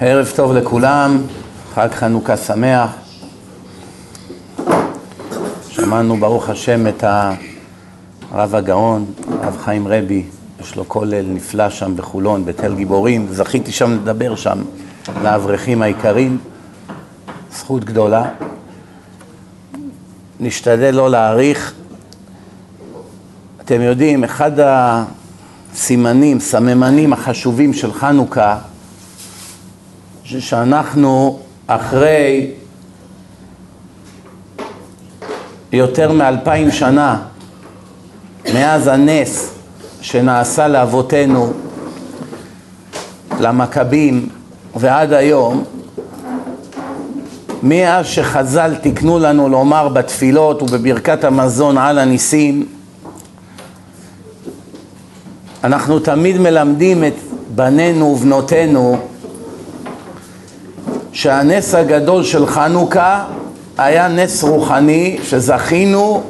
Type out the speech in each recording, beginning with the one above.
ערב טוב לכולם, חג חנוכה שמח. שמענו ברוך השם את הרב הגאון, הרב חיים רבי, יש לו כולל נפלא שם בחולון, בתל גיבורים, זכיתי שם לדבר שם לאברכים היקרים, זכות גדולה. נשתדל לא להאריך. אתם יודעים, אחד הסימנים, סממנים החשובים של חנוכה שאנחנו אחרי יותר מאלפיים שנה מאז הנס שנעשה לאבותינו, למכבים ועד היום, מאז שחז"ל תיקנו לנו לומר בתפילות ובברכת המזון על הניסים, אנחנו תמיד מלמדים את בנינו ובנותינו שהנס הגדול של חנוכה היה נס רוחני שזכינו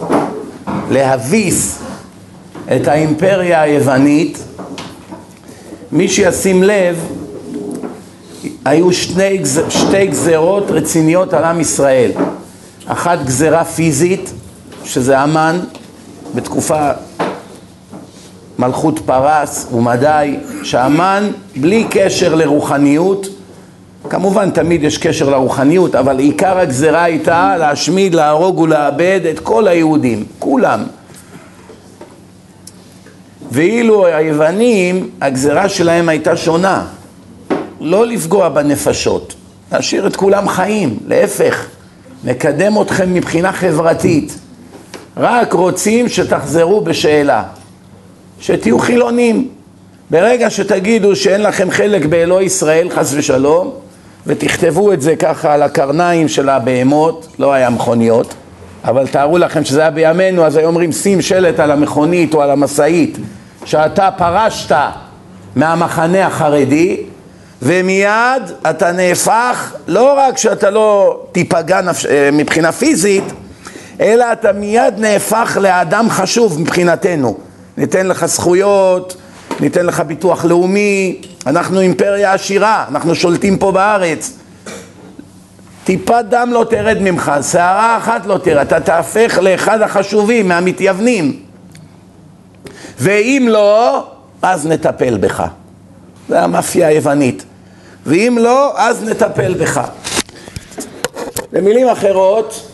להביס את האימפריה היוונית. מי שישים לב, היו שני, שתי גזרות רציניות על עם ישראל. אחת גזרה פיזית, שזה המן, בתקופה מלכות פרס ומדי, שהמן בלי קשר לרוחניות כמובן תמיד יש קשר לרוחניות, אבל עיקר הגזרה הייתה להשמיד, להרוג ולאבד את כל היהודים, כולם. ואילו היוונים, הגזרה שלהם הייתה שונה, לא לפגוע בנפשות, להשאיר את כולם חיים, להפך, מקדם אתכם מבחינה חברתית, רק רוצים שתחזרו בשאלה, שתהיו חילונים. ברגע שתגידו שאין לכם חלק באלוהי ישראל, חס ושלום, ותכתבו את זה ככה על הקרניים של הבהמות, לא היה מכוניות, אבל תארו לכם שזה היה בימינו, אז היו אומרים שים שלט על המכונית או על המשאית, שאתה פרשת מהמחנה החרדי, ומיד אתה נהפך, לא רק שאתה לא תיפגע נפש... אה, מבחינה פיזית, אלא אתה מיד נהפך לאדם חשוב מבחינתנו. ניתן לך זכויות, ניתן לך ביטוח לאומי, אנחנו אימפריה עשירה, אנחנו שולטים פה בארץ. טיפת דם לא תרד ממך, שערה אחת לא תרד, אתה תהפך לאחד החשובים, מהמתייוונים. ואם לא, אז נטפל בך. זה המאפיה היוונית. ואם לא, אז נטפל בך. במילים אחרות,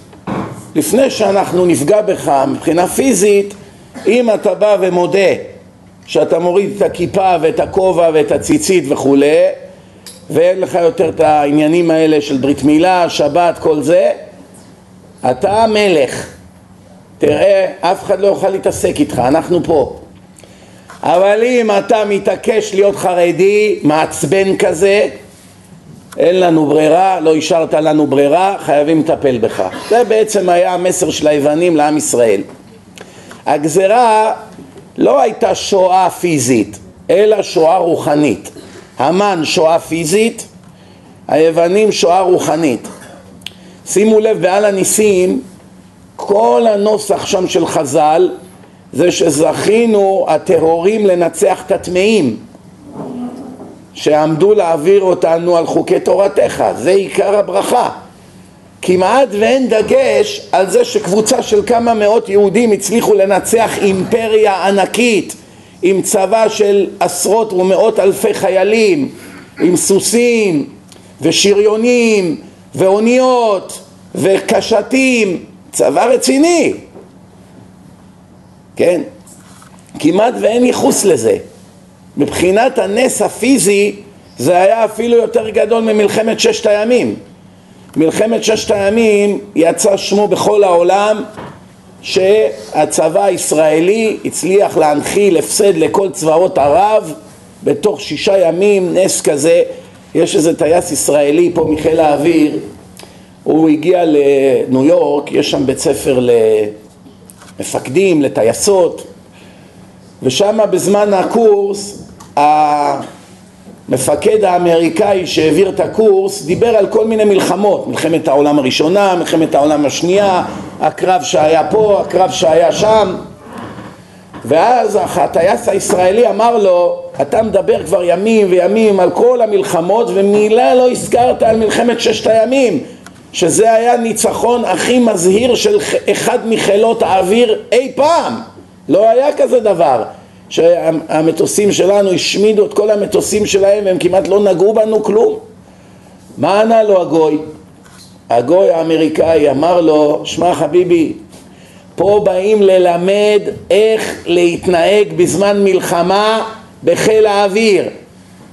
לפני שאנחנו נפגע בך מבחינה פיזית, אם אתה בא ומודה שאתה מוריד את הכיפה ואת הכובע ואת הציצית וכולי ואין לך יותר את העניינים האלה של ברית מילה, שבת, כל זה אתה המלך תראה, אף אחד לא יוכל להתעסק איתך, אנחנו פה אבל אם אתה מתעקש להיות חרדי, מעצבן כזה אין לנו ברירה, לא השארת לנו ברירה, חייבים לטפל בך. זה בעצם היה המסר של היוונים לעם ישראל. הגזרה לא הייתה שואה פיזית, אלא שואה רוחנית. המן שואה פיזית, היוונים שואה רוחנית. שימו לב, בעל הניסים, כל הנוסח שם של חז"ל זה שזכינו הטהורים לנצח את הטמאים שעמדו להעביר אותנו על חוקי תורתך, זה עיקר הברכה. כמעט ואין דגש על זה שקבוצה של כמה מאות יהודים הצליחו לנצח אימפריה ענקית עם צבא של עשרות ומאות אלפי חיילים, עם סוסים ושריונים ואוניות וקשתים, צבא רציני, כן? כמעט ואין ייחוס לזה. מבחינת הנס הפיזי זה היה אפילו יותר גדול ממלחמת ששת הימים. מלחמת ששת הימים יצא שמו בכל העולם שהצבא הישראלי הצליח להנחיל הפסד לכל צבאות ערב בתוך שישה ימים, נס כזה. יש איזה טייס ישראלי פה מחיל האוויר, הוא הגיע לניו יורק, יש שם בית ספר למפקדים, לטייסות, ושם בזמן הקורס המפקד האמריקאי שהעביר את הקורס דיבר על כל מיני מלחמות, מלחמת העולם הראשונה, מלחמת העולם השנייה, הקרב שהיה פה, הקרב שהיה שם. ואז הטייס הישראלי אמר לו, אתה מדבר כבר ימים וימים על כל המלחמות ומילה לא הזכרת על מלחמת ששת הימים שזה היה ניצחון הכי מזהיר של אחד מחילות האוויר אי פעם. לא היה כזה דבר שהמטוסים שלנו השמידו את כל המטוסים שלהם והם כמעט לא נגעו בנו כלום מה ענה לו הגוי? הגוי האמריקאי אמר לו, שמע חביבי, פה באים ללמד איך להתנהג בזמן מלחמה בחיל האוויר.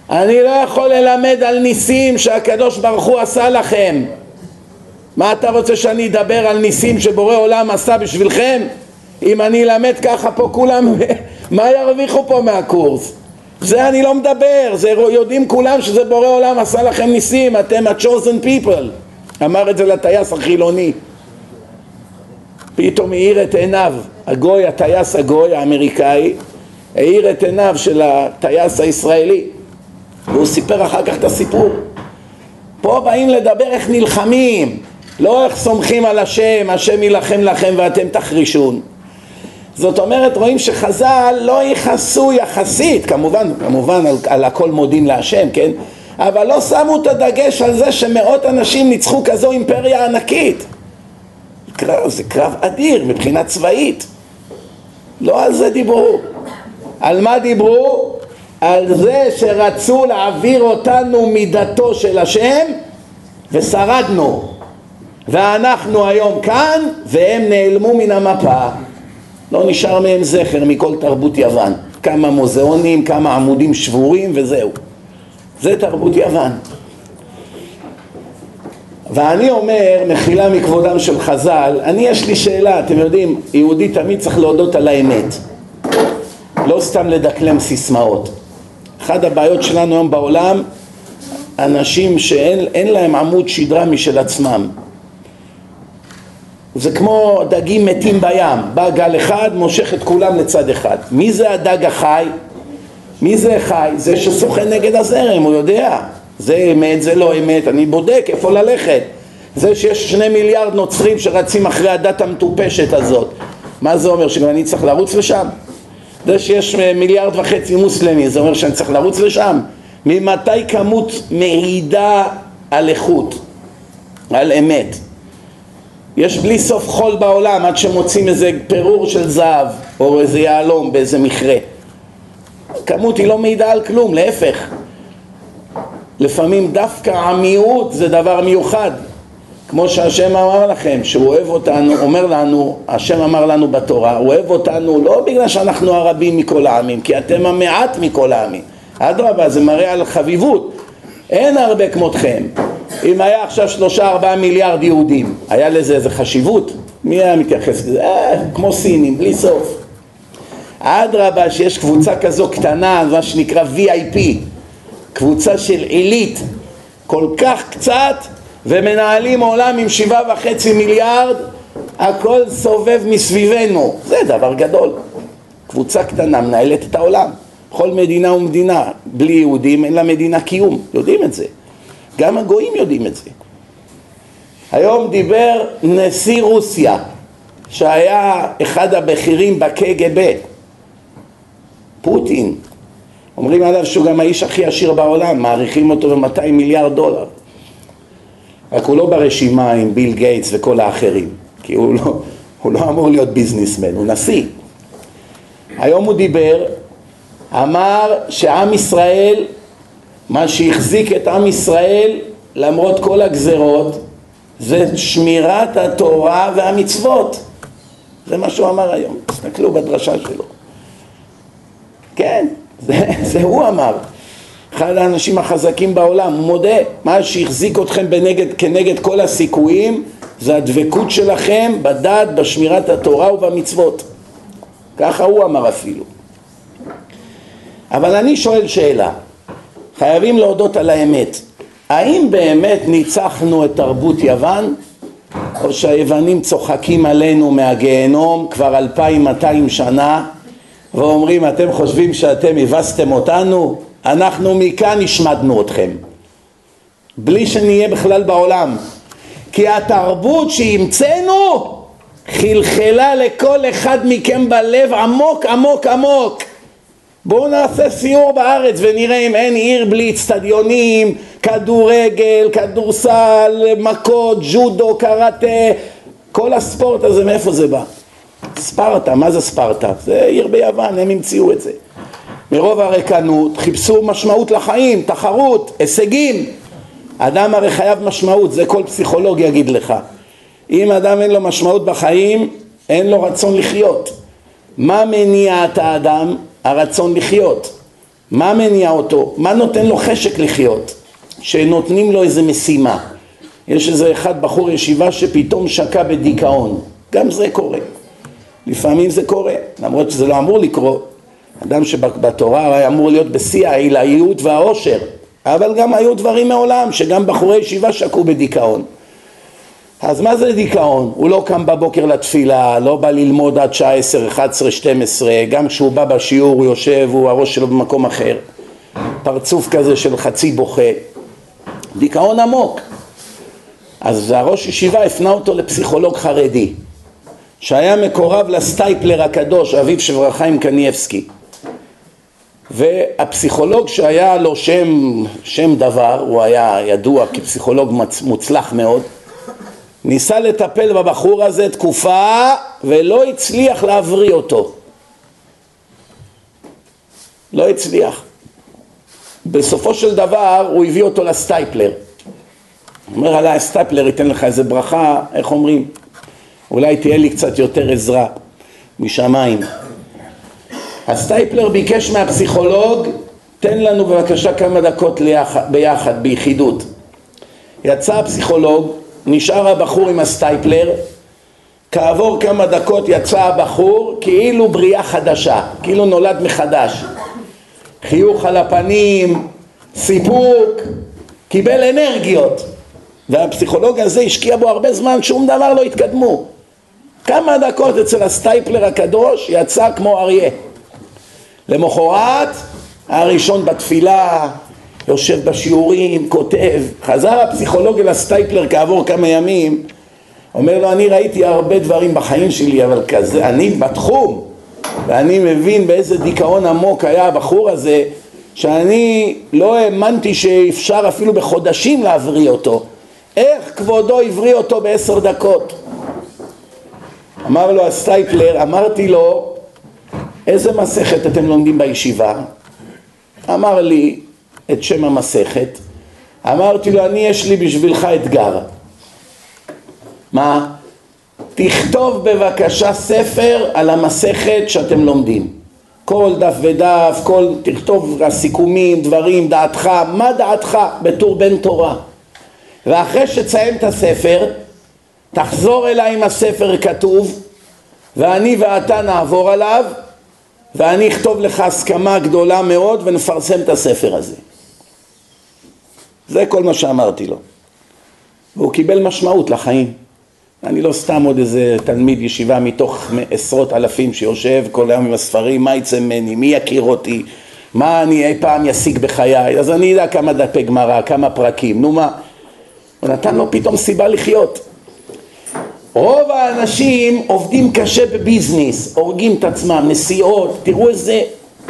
אני לא יכול ללמד על ניסים שהקדוש ברוך הוא עשה לכם. מה אתה רוצה שאני אדבר על ניסים שבורא עולם עשה בשבילכם? אם אני אלמד ככה פה כולם, מה ירוויחו פה מהקורס? זה אני לא מדבר, זה יודעים כולם שזה בורא עולם עשה לכם ניסים, אתם ה-chosen people. אמר את זה לטייס החילוני. פתאום האיר את עיניו, הגוי, הטייס הגוי האמריקאי האיר את עיניו של הטייס הישראלי. והוא סיפר אחר כך את הסיפור. פה באים לדבר איך נלחמים לא איך סומכים על השם, השם יילחם לכם ואתם תחרישון זאת אומרת רואים שחז"ל לא יכעסו יחסית, כמובן, כמובן על, על הכל מודים להשם, כן? אבל לא שמו את הדגש על זה שמאות אנשים ניצחו כזו אימפריה ענקית. קרב, זה קרב אדיר מבחינה צבאית. לא על זה דיברו. על מה דיברו? על זה שרצו להעביר אותנו מידתו של השם ושרדנו. ואנחנו היום כאן והם נעלמו מן המפה. לא נשאר מהם זכר מכל תרבות יוון. כמה מוזיאונים, כמה עמודים שבורים וזהו. זה תרבות יוון. ואני אומר, מחילה מכבודם של חז"ל, אני יש לי שאלה, אתם יודעים, יהודי תמיד צריך להודות על האמת. לא סתם לדקלם סיסמאות. אחת הבעיות שלנו היום בעולם, אנשים שאין להם עמוד שדרה משל עצמם. זה כמו דגים מתים בים, בא גל אחד, מושך את כולם לצד אחד. מי זה הדג החי? מי זה חי? זה ששוחה נגד הזרם, הוא יודע. זה אמת, זה לא אמת, אני בודק איפה ללכת. זה שיש שני מיליארד נוצרים שרצים אחרי הדת המטופשת הזאת. מה זה אומר? שגם אני צריך לרוץ לשם? זה שיש מיליארד וחצי מוסלמי, זה אומר שאני צריך לרוץ לשם? ממתי כמות מעידה על איכות, על אמת? יש בלי סוף חול בעולם עד שמוצאים איזה פירור של זהב או איזה יהלום באיזה מכרה כמות היא לא מעידה על כלום, להפך לפעמים דווקא המיעוט זה דבר מיוחד כמו שהשם אמר לכם, שהוא אוהב אותנו, אומר לנו, השם אמר לנו בתורה, הוא אוהב אותנו לא בגלל שאנחנו הרבים מכל העמים, כי אתם המעט מכל העמים. אדרבה, זה מראה על חביבות. אין הרבה כמותכם. אם היה עכשיו שלושה ארבעה מיליארד יהודים, היה לזה איזה חשיבות? מי היה מתייחס לזה? אה, כמו סינים, בלי סוף. אדרבה שיש קבוצה כזו קטנה, מה שנקרא VIP, קבוצה של עילית, כל כך קצת, ומנהלים עולם עם שבעה וחצי מיליארד, הכל סובב מסביבנו, זה דבר גדול. קבוצה קטנה מנהלת את העולם. כל מדינה ומדינה, בלי יהודים אין לה מדינה קיום, יודעים את זה. גם הגויים יודעים את זה. היום דיבר נשיא רוסיה, שהיה אחד הבכירים בקג"ב, פוטין. אומרים עליו שהוא גם האיש הכי עשיר בעולם, מעריכים אותו ב-200 מיליארד דולר. רק הוא לא ברשימה עם ביל גייטס וכל האחרים, כי הוא לא, הוא לא אמור להיות ביזנסמן, הוא נשיא. היום הוא דיבר, אמר שעם ישראל מה שהחזיק את עם ישראל למרות כל הגזרות זה שמירת התורה והמצוות. זה מה שהוא אמר היום, תסתכלו בדרשה שלו. כן, זה, זה הוא אמר. אחד האנשים החזקים בעולם, הוא מודה מה שהחזיק אתכם בנגד, כנגד כל הסיכויים זה הדבקות שלכם בדת, בשמירת התורה ובמצוות. ככה הוא אמר אפילו. אבל אני שואל שאלה חייבים להודות על האמת. האם באמת ניצחנו את תרבות יוון? או שהיוונים צוחקים עלינו מהגיהנום כבר אלפיים מאתיים שנה ואומרים אתם חושבים שאתם הבסתם אותנו? אנחנו מכאן השמדנו אתכם בלי שנהיה בכלל בעולם כי התרבות שהמצאנו חלחלה לכל אחד מכם בלב עמוק עמוק עמוק בואו נעשה סיור בארץ ונראה אם אין עיר בלי אצטדיונים, כדורגל, כדורסל, מכות, ג'ודו, קראטה, כל הספורט הזה מאיפה זה בא? ספרטה, מה זה ספרטה? זה עיר ביוון, הם המציאו את זה. מרוב הריקנות חיפשו משמעות לחיים, תחרות, הישגים. אדם הרי חייב משמעות, זה כל פסיכולוג יגיד לך. אם אדם אין לו משמעות בחיים, אין לו רצון לחיות. מה מניע את האדם? הרצון לחיות. מה מניע אותו? מה נותן לו חשק לחיות? שנותנים לו איזה משימה. יש איזה אחד בחור ישיבה שפתאום שקע בדיכאון. גם זה קורה. לפעמים זה קורה, למרות שזה לא אמור לקרות. אדם שבתורה היה אמור להיות בשיא העילאיות והעושר, אבל גם היו דברים מעולם שגם בחורי ישיבה שקעו בדיכאון. אז מה זה דיכאון? הוא לא קם בבוקר לתפילה, לא בא ללמוד עד שעה 10, 11, 12, גם כשהוא בא בשיעור הוא יושב, הוא הראש שלו במקום אחר, פרצוף כזה של חצי בוכה, דיכאון עמוק. אז הראש ישיבה הפנה אותו לפסיכולוג חרדי, שהיה מקורב לסטייפלר הקדוש, אביו של רב חיים קניאבסקי. והפסיכולוג שהיה לו שם, שם דבר, הוא היה ידוע כפסיכולוג מוצלח מאוד, ניסה לטפל בבחור הזה תקופה ולא הצליח להבריא אותו. לא הצליח. בסופו של דבר הוא הביא אותו לסטייפלר. הוא אומר אולי הסטייפלר ייתן לך איזה ברכה, איך אומרים? אולי תהיה לי קצת יותר עזרה משמיים. הסטייפלר ביקש מהפסיכולוג, תן לנו בבקשה כמה דקות ליחד, ביחד, ביחידות. יצא הפסיכולוג, נשאר הבחור עם הסטייפלר, כעבור כמה דקות יצא הבחור כאילו בריאה חדשה, כאילו נולד מחדש. חיוך על הפנים, סיפוק, קיבל אנרגיות. והפסיכולוג הזה השקיע בו הרבה זמן, שום דבר לא התקדמו. כמה דקות אצל הסטייפלר הקדוש יצא כמו אריה. למחרת הראשון בתפילה, יושב בשיעורים, כותב, חזר הפסיכולוג אל הסטייפלר כעבור כמה ימים, אומר לו אני ראיתי הרבה דברים בחיים שלי אבל כזה, אני בתחום ואני מבין באיזה דיכאון עמוק היה הבחור הזה שאני לא האמנתי שאפשר אפילו בחודשים להבריא אותו איך כבודו הבריא אותו בעשר דקות? אמר לו הסטייפלר, אמרתי לו איזה מסכת אתם לומדים בישיבה? אמר לי את שם המסכת, אמרתי לו אני יש לי בשבילך אתגר מה? תכתוב בבקשה ספר על המסכת שאתם לומדים כל דף ודף, כל, תכתוב הסיכומים, דברים, דעתך, מה דעתך בתור בן תורה ואחרי שתסיים את הספר תחזור אליי עם הספר כתוב ואני ואתה נעבור עליו ואני אכתוב לך הסכמה גדולה מאוד ונפרסם את הספר הזה. זה כל מה שאמרתי לו. והוא קיבל משמעות לחיים. אני לא סתם עוד איזה תלמיד ישיבה מתוך עשרות אלפים שיושב כל היום עם הספרים, מה יצא ממני, מי יכיר אותי, מה אני אי פעם ישיג בחיי, אז אני אדע כמה דפי גמרא, כמה פרקים, נו מה. הוא נתן לו פתאום סיבה לחיות. רוב האנשים עובדים קשה בביזנס, הורגים את עצמם, נסיעות, תראו איזה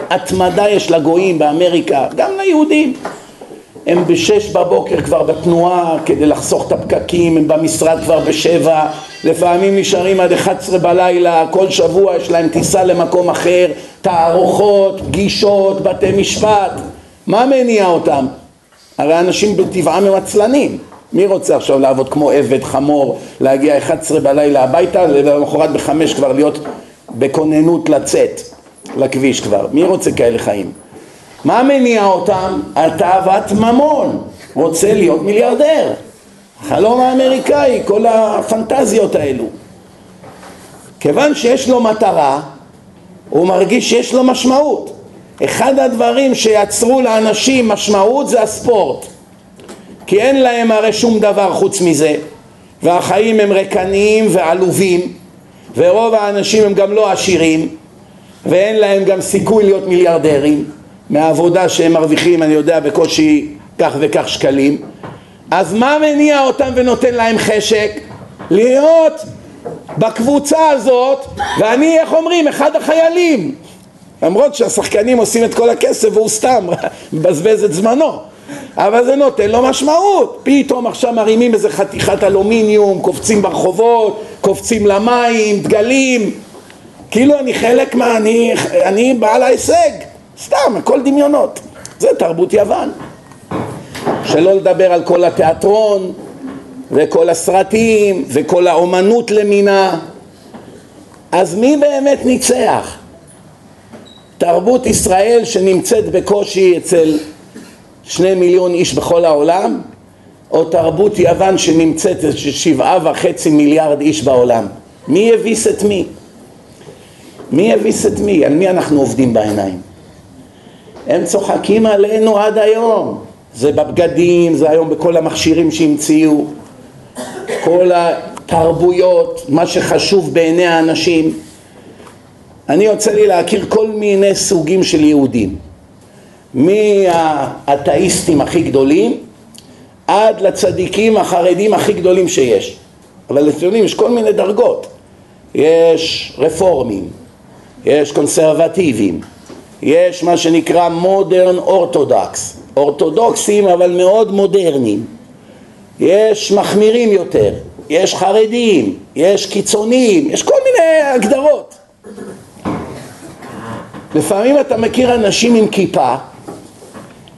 התמדה יש לגויים באמריקה, גם ליהודים. הם בשש בבוקר כבר בתנועה כדי לחסוך את הפקקים, הם במשרד כבר בשבע, לפעמים נשארים עד 11 בלילה, כל שבוע יש להם טיסה למקום אחר, תערוכות, פגישות, בתי משפט, מה מניע אותם? הרי אנשים בטבעם הם עצלנים מי רוצה עכשיו לעבוד כמו עבד חמור, להגיע 11 בלילה הביתה, ולמחרת בחמש כבר להיות בכוננות לצאת לכביש כבר? מי רוצה כאלה חיים? מה מניע אותם? התאוות ממון, רוצה להיות מיליארדר. החלום האמריקאי, כל הפנטזיות האלו. כיוון שיש לו מטרה, הוא מרגיש שיש לו משמעות. אחד הדברים שיצרו לאנשים משמעות זה הספורט. כי אין להם הרי שום דבר חוץ מזה והחיים הם ריקניים ועלובים ורוב האנשים הם גם לא עשירים ואין להם גם סיכוי להיות מיליארדרים מהעבודה שהם מרוויחים אני יודע בקושי כך וכך שקלים אז מה מניע אותם ונותן להם חשק? להיות בקבוצה הזאת, ואני, איך אומרים, אחד החיילים. למרות שהשחקנים עושים את כל הכסף והוא סתם מבזבז את זמנו. אבל זה נותן לו משמעות. פתאום עכשיו מרימים איזה חתיכת אלומיניום, קופצים ברחובות, קופצים למים, דגלים. כאילו אני חלק מה... אני, אני בעל ההישג. סתם, הכל דמיונות. זה תרבות יוון. שלא לדבר על כל התיאטרון וכל הסרטים וכל האומנות למינה. אז מי באמת ניצח? תרבות ישראל שנמצאת בקושי אצל שני מיליון איש בכל העולם, או תרבות יוון שנמצאת אצל שבעה וחצי מיליארד איש בעולם? מי הביס את מי? מי הביס את מי? על מי אנחנו עובדים בעיניים? הם צוחקים עלינו עד היום. זה בבגדים, זה היום בכל המכשירים שהמציאו, כל התרבויות, מה שחשוב בעיני האנשים. אני יוצא לי להכיר כל מיני סוגים של יהודים, מהאתאיסטים הכי גדולים עד לצדיקים החרדים הכי גדולים שיש. אבל אתם יודעים, יש כל מיני דרגות. יש רפורמים, יש קונסרבטיבים, יש מה שנקרא מודרן אורתודוקס, אורתודוקסים אבל מאוד מודרניים, יש מחמירים יותר, יש חרדים, יש קיצוניים, יש כל מיני הגדרות. לפעמים אתה מכיר אנשים עם כיפה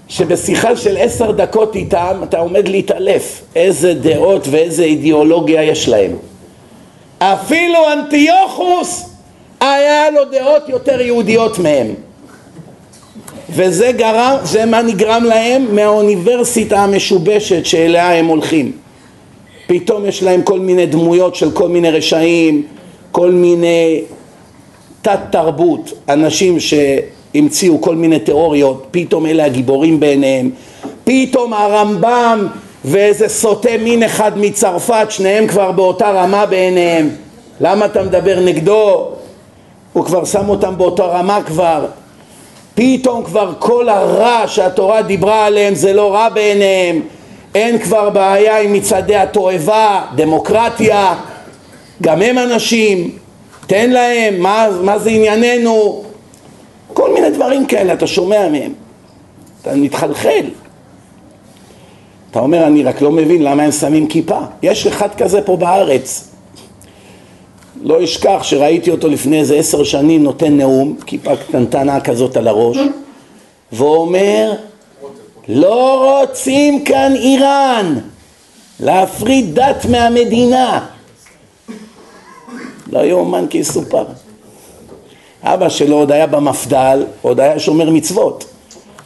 שבשיחה של עשר דקות איתם אתה עומד להתעלף איזה דעות ואיזה אידיאולוגיה יש להם. אפילו אנטיוכוס היה לו דעות יותר יהודיות מהם. וזה גרם, זה מה נגרם להם מהאוניברסיטה המשובשת שאליה הם הולכים. פתאום יש להם כל מיני דמויות של כל מיני רשעים, כל מיני תת תרבות, אנשים שהמציאו כל מיני תיאוריות, פתאום אלה הגיבורים בעיניהם, פתאום הרמב"ם ואיזה סוטה מין אחד מצרפת, שניהם כבר באותה רמה בעיניהם, למה אתה מדבר נגדו? הוא כבר שם אותם באותה רמה כבר, פתאום כבר כל הרע שהתורה דיברה עליהם זה לא רע בעיניהם, אין כבר בעיה עם מצעדי התועבה, דמוקרטיה, גם הם אנשים, תן להם, מה, מה זה ענייננו, כל מיני דברים כאלה, אתה שומע מהם, אתה מתחלחל. אתה אומר, אני רק לא מבין למה הם שמים כיפה. יש אחד כזה פה בארץ, לא אשכח שראיתי אותו לפני איזה עשר שנים נותן נאום, כיפה קטנטנה כזאת על הראש, ואומר לא רוצים כאן איראן להפריד דת מהמדינה. לא יאומן כי יסופר. אבא שלו עוד היה במפד"ל, עוד היה שומר מצוות.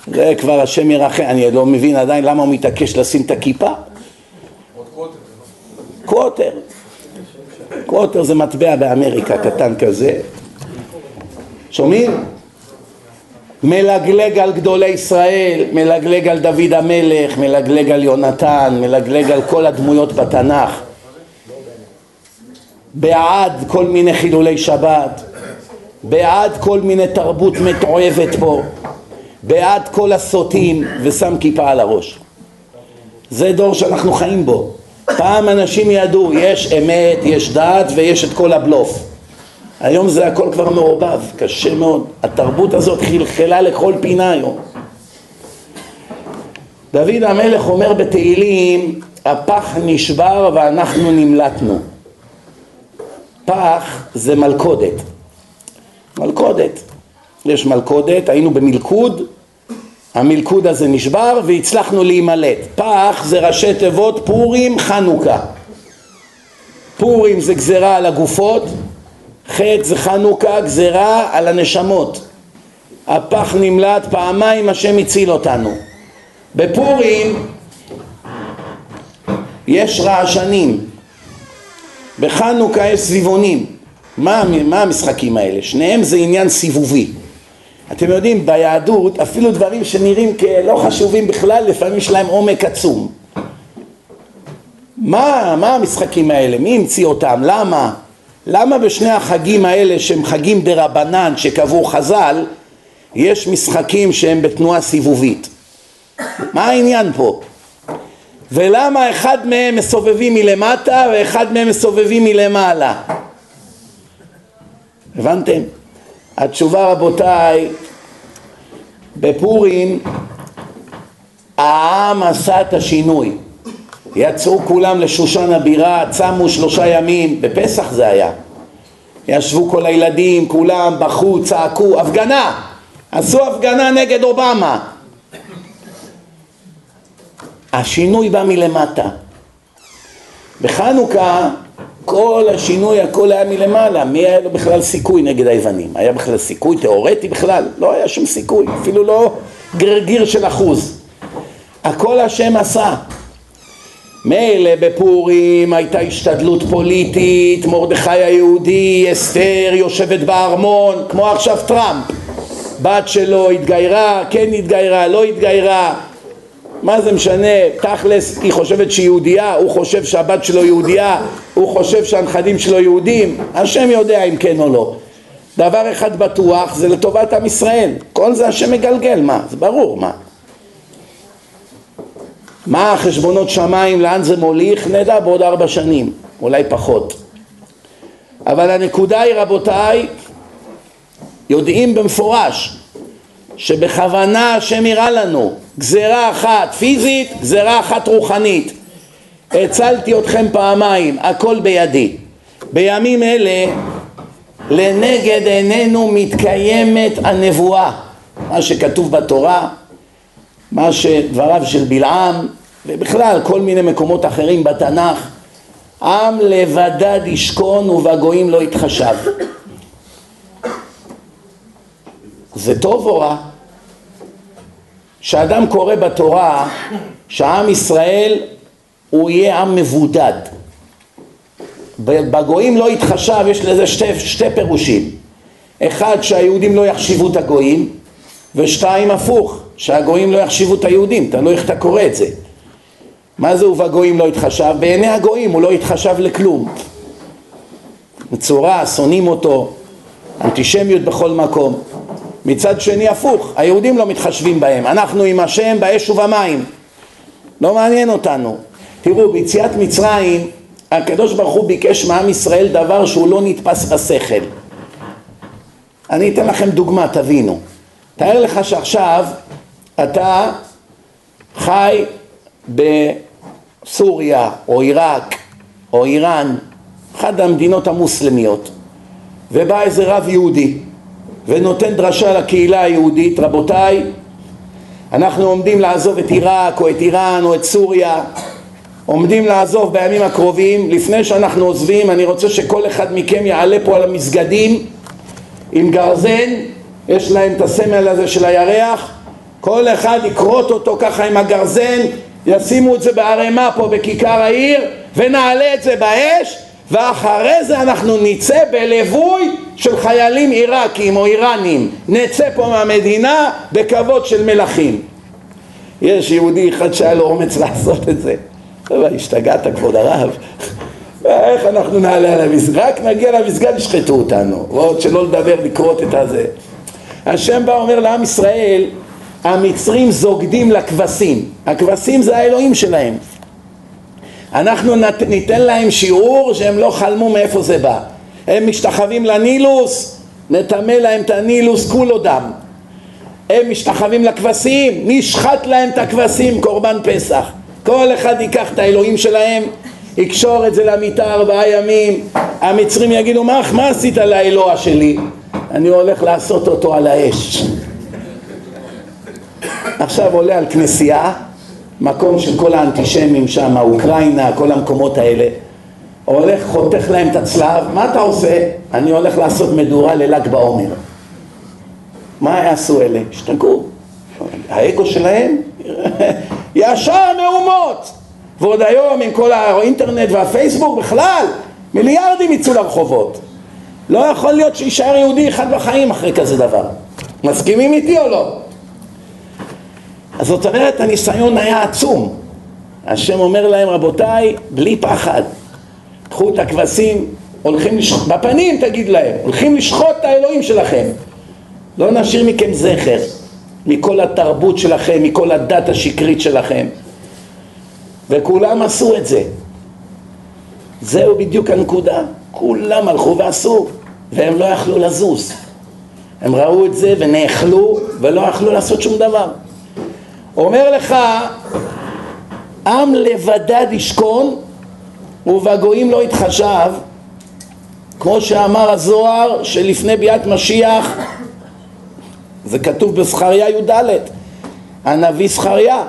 זה כבר השם ירחם, אני לא מבין עדיין למה הוא מתעקש לשים את הכיפה. קווטר קווטר זה מטבע באמריקה קטן כזה שומעים? מלגלג על גדולי ישראל, מלגלג על דוד המלך, מלגלג על יונתן, מלגלג על כל הדמויות בתנ"ך בעד כל מיני חילולי שבת, בעד כל מיני תרבות מתועבת פה, בעד כל הסוטים ושם כיפה על הראש. זה דור שאנחנו חיים בו. פעם אנשים ידעו, יש אמת, יש דת ויש את כל הבלוף. היום זה הכל כבר מעורבב, קשה מאוד. התרבות הזאת חלחלה לכל פינה היום. דוד המלך אומר בתהילים, הפח נשבר ואנחנו נמלטנו. פח זה מלכודת. מלכודת. יש מלכודת, היינו במלכוד, המלכוד הזה נשבר והצלחנו להימלט. פח זה ראשי תיבות פורים חנוכה. פורים זה גזרה על הגופות, חטא זה חנוכה, גזרה על הנשמות. הפח נמלט, פעמיים השם הציל אותנו. בפורים יש רעשנים, בחנוכה יש סביבונים. מה, מה המשחקים האלה? שניהם זה עניין סיבובי. אתם יודעים, ביהדות אפילו דברים שנראים כלא חשובים בכלל, לפעמים יש להם עומק עצום. מה, מה המשחקים האלה? מי המציא אותם? למה? למה בשני החגים האלה שהם חגים דה רבנן שקבעו חז"ל יש משחקים שהם בתנועה סיבובית? מה העניין פה? ולמה אחד מהם מסובבים מלמטה ואחד מהם מסובבים מלמעלה? הבנתם? התשובה רבותיי, בפורים העם עשה את השינוי. יצאו כולם לשושן הבירה, צמו שלושה ימים, בפסח זה היה. ישבו כל הילדים, כולם בכו, צעקו, הפגנה! עשו הפגנה נגד אובמה. השינוי בא מלמטה. בחנוכה כל השינוי, הכל היה מלמעלה, מי היה לו בכלל סיכוי נגד היוונים? היה בכלל סיכוי תיאורטי בכלל? לא היה שום סיכוי, אפילו לא גרגיר של אחוז. הכל השם עשה. מילא בפורים הייתה השתדלות פוליטית, מרדכי היהודי, אסתר יושבת בארמון, כמו עכשיו טראמפ. בת שלו התגיירה, כן התגיירה, לא התגיירה, מה זה משנה, תכלס היא חושבת שהיא יהודייה, הוא חושב שהבת שלו יהודייה, הוא חושב שהנכדים שלו יהודים, השם יודע אם כן או לא. דבר אחד בטוח, זה לטובת עם ישראל, כל זה השם מגלגל, מה? זה ברור, מה? מה החשבונות שמיים, לאן זה מוליך, נדע בעוד ארבע שנים, אולי פחות. אבל הנקודה היא רבותיי, יודעים במפורש שבכוונה השם יראה לנו גזרה אחת פיזית, גזרה אחת רוחנית. הצלתי אתכם פעמיים, הכל בידי. בימים אלה לנגד עינינו מתקיימת הנבואה, מה שכתוב בתורה, מה שדבריו של בלעם ובכלל כל מיני מקומות אחרים בתנ"ך עם לבדד ישכון ובגויים לא יתחשב זה טוב או רע? שאדם קורא בתורה שעם ישראל הוא יהיה עם מבודד. בגויים לא יתחשב, יש לזה שתי, שתי פירושים. אחד, שהיהודים לא יחשיבו את הגויים, ושתיים, הפוך, שהגויים לא יחשיבו את היהודים, תלוי איך אתה קורא את זה. מה זה ובגויים לא יתחשב? בעיני הגויים הוא לא יתחשב לכלום. מצורע, שונאים אותו, אנטישמיות בכל מקום. מצד שני הפוך, היהודים לא מתחשבים בהם, אנחנו עם השם באש ובמים, לא מעניין אותנו. תראו, ביציאת מצרים הקדוש ברוך הוא ביקש מעם ישראל דבר שהוא לא נתפס בשכל. אני אתן לכם דוגמה, תבינו. תאר לך שעכשיו אתה חי בסוריה או עיראק או איראן, אחת המדינות המוסלמיות, ובא איזה רב יהודי ונותן דרשה לקהילה היהודית, רבותיי, אנחנו עומדים לעזוב את עיראק או את איראן או את סוריה, עומדים לעזוב בימים הקרובים, לפני שאנחנו עוזבים אני רוצה שכל אחד מכם יעלה פה על המסגדים. עם גרזן, יש להם את הסמל הזה של הירח, כל אחד יכרות אותו ככה עם הגרזן, ישימו את זה בערימה פה בכיכר העיר ונעלה את זה באש ואחרי זה אנחנו נצא בליווי של חיילים עיראקים או איראנים. נצא פה מהמדינה בכבוד של מלכים. יש יהודי אחד שהיה לו אומץ לעשות את זה. אבל השתגעת כבוד הרב? איך אנחנו נעלה על המסגד? רק נגיע למסגד ישחטו אותנו. ועוד שלא לדבר לקרות את הזה. השם בא אומר לעם ישראל המצרים זוגדים לכבשים. הכבשים זה האלוהים שלהם אנחנו ניתן להם שיעור שהם לא חלמו מאיפה זה בא. הם משתחווים לנילוס, נטמא להם את הנילוס כולו דם. הם משתחווים לכבשים, נשחט להם את הכבשים קורבן פסח. כל אחד ייקח את האלוהים שלהם יקשור את זה למיטה ארבעה ימים. המצרים יגידו מה, מה עשית לאלוה שלי? אני הולך לעשות אותו על האש. עכשיו עולה על כנסייה מקום של כל האנטישמים שם, אוקראינה, כל המקומות האלה הולך, חותך להם את הצלב, מה אתה עושה? אני הולך לעשות מדורה לל"ג בעומר מה יעשו אלה? השתגעו האגו שלהם ישר מהומות ועוד היום עם כל האינטרנט והפייסבוק בכלל מיליארדים יצאו לרחובות לא יכול להיות שיישאר יהודי אחד בחיים אחרי כזה דבר מסכימים איתי או לא? אז זאת אומרת הניסיון היה עצום. השם אומר להם רבותיי בלי פחד. קחו את הכבשים הולכים לשחוט, בפנים תגיד להם הולכים לשחוט את האלוהים שלכם. לא נשאיר מכם זכר מכל התרבות שלכם, מכל הדת השקרית שלכם. וכולם עשו את זה. זהו בדיוק הנקודה. כולם הלכו ועשו והם לא יכלו לזוז. הם ראו את זה ונאכלו ולא יכלו לעשות שום דבר. אומר לך, עם לבדד ישכון ובגויים לא יתחשב, כמו שאמר הזוהר שלפני ביאת משיח, זה כתוב בזכריה י"ד, הנביא זכריה,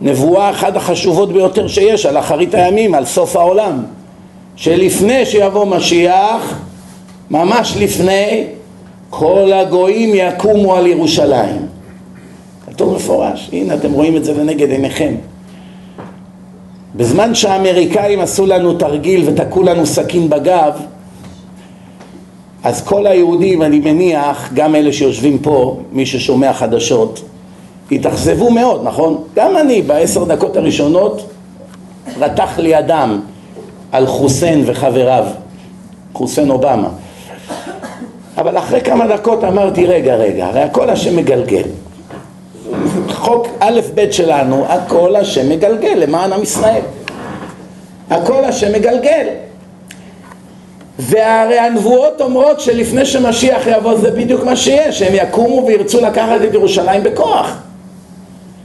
נבואה אחת החשובות ביותר שיש על אחרית הימים, על סוף העולם, שלפני שיבוא משיח, ממש לפני, כל הגויים יקומו על ירושלים. כתוב מפורש, הנה אתם רואים את זה לנגד עיניכם. בזמן שהאמריקאים עשו לנו תרגיל ותקעו לנו סכין בגב, אז כל היהודים, אני מניח, גם אלה שיושבים פה, מי ששומע חדשות, התאכזבו מאוד, נכון? גם אני בעשר דקות הראשונות רתח לי אדם על חוסיין וחבריו, חוסיין אובמה. אבל אחרי כמה דקות אמרתי, רגע, רגע, הרי הכל השם מגלגל. חוק א' ב' שלנו, הכל השם מגלגל למען עם ישראל. הכל השם מגלגל. והרי הנבואות אומרות שלפני שמשיח יבוא זה בדיוק מה שיש, שהם יקומו וירצו לקחת את ירושלים בכוח.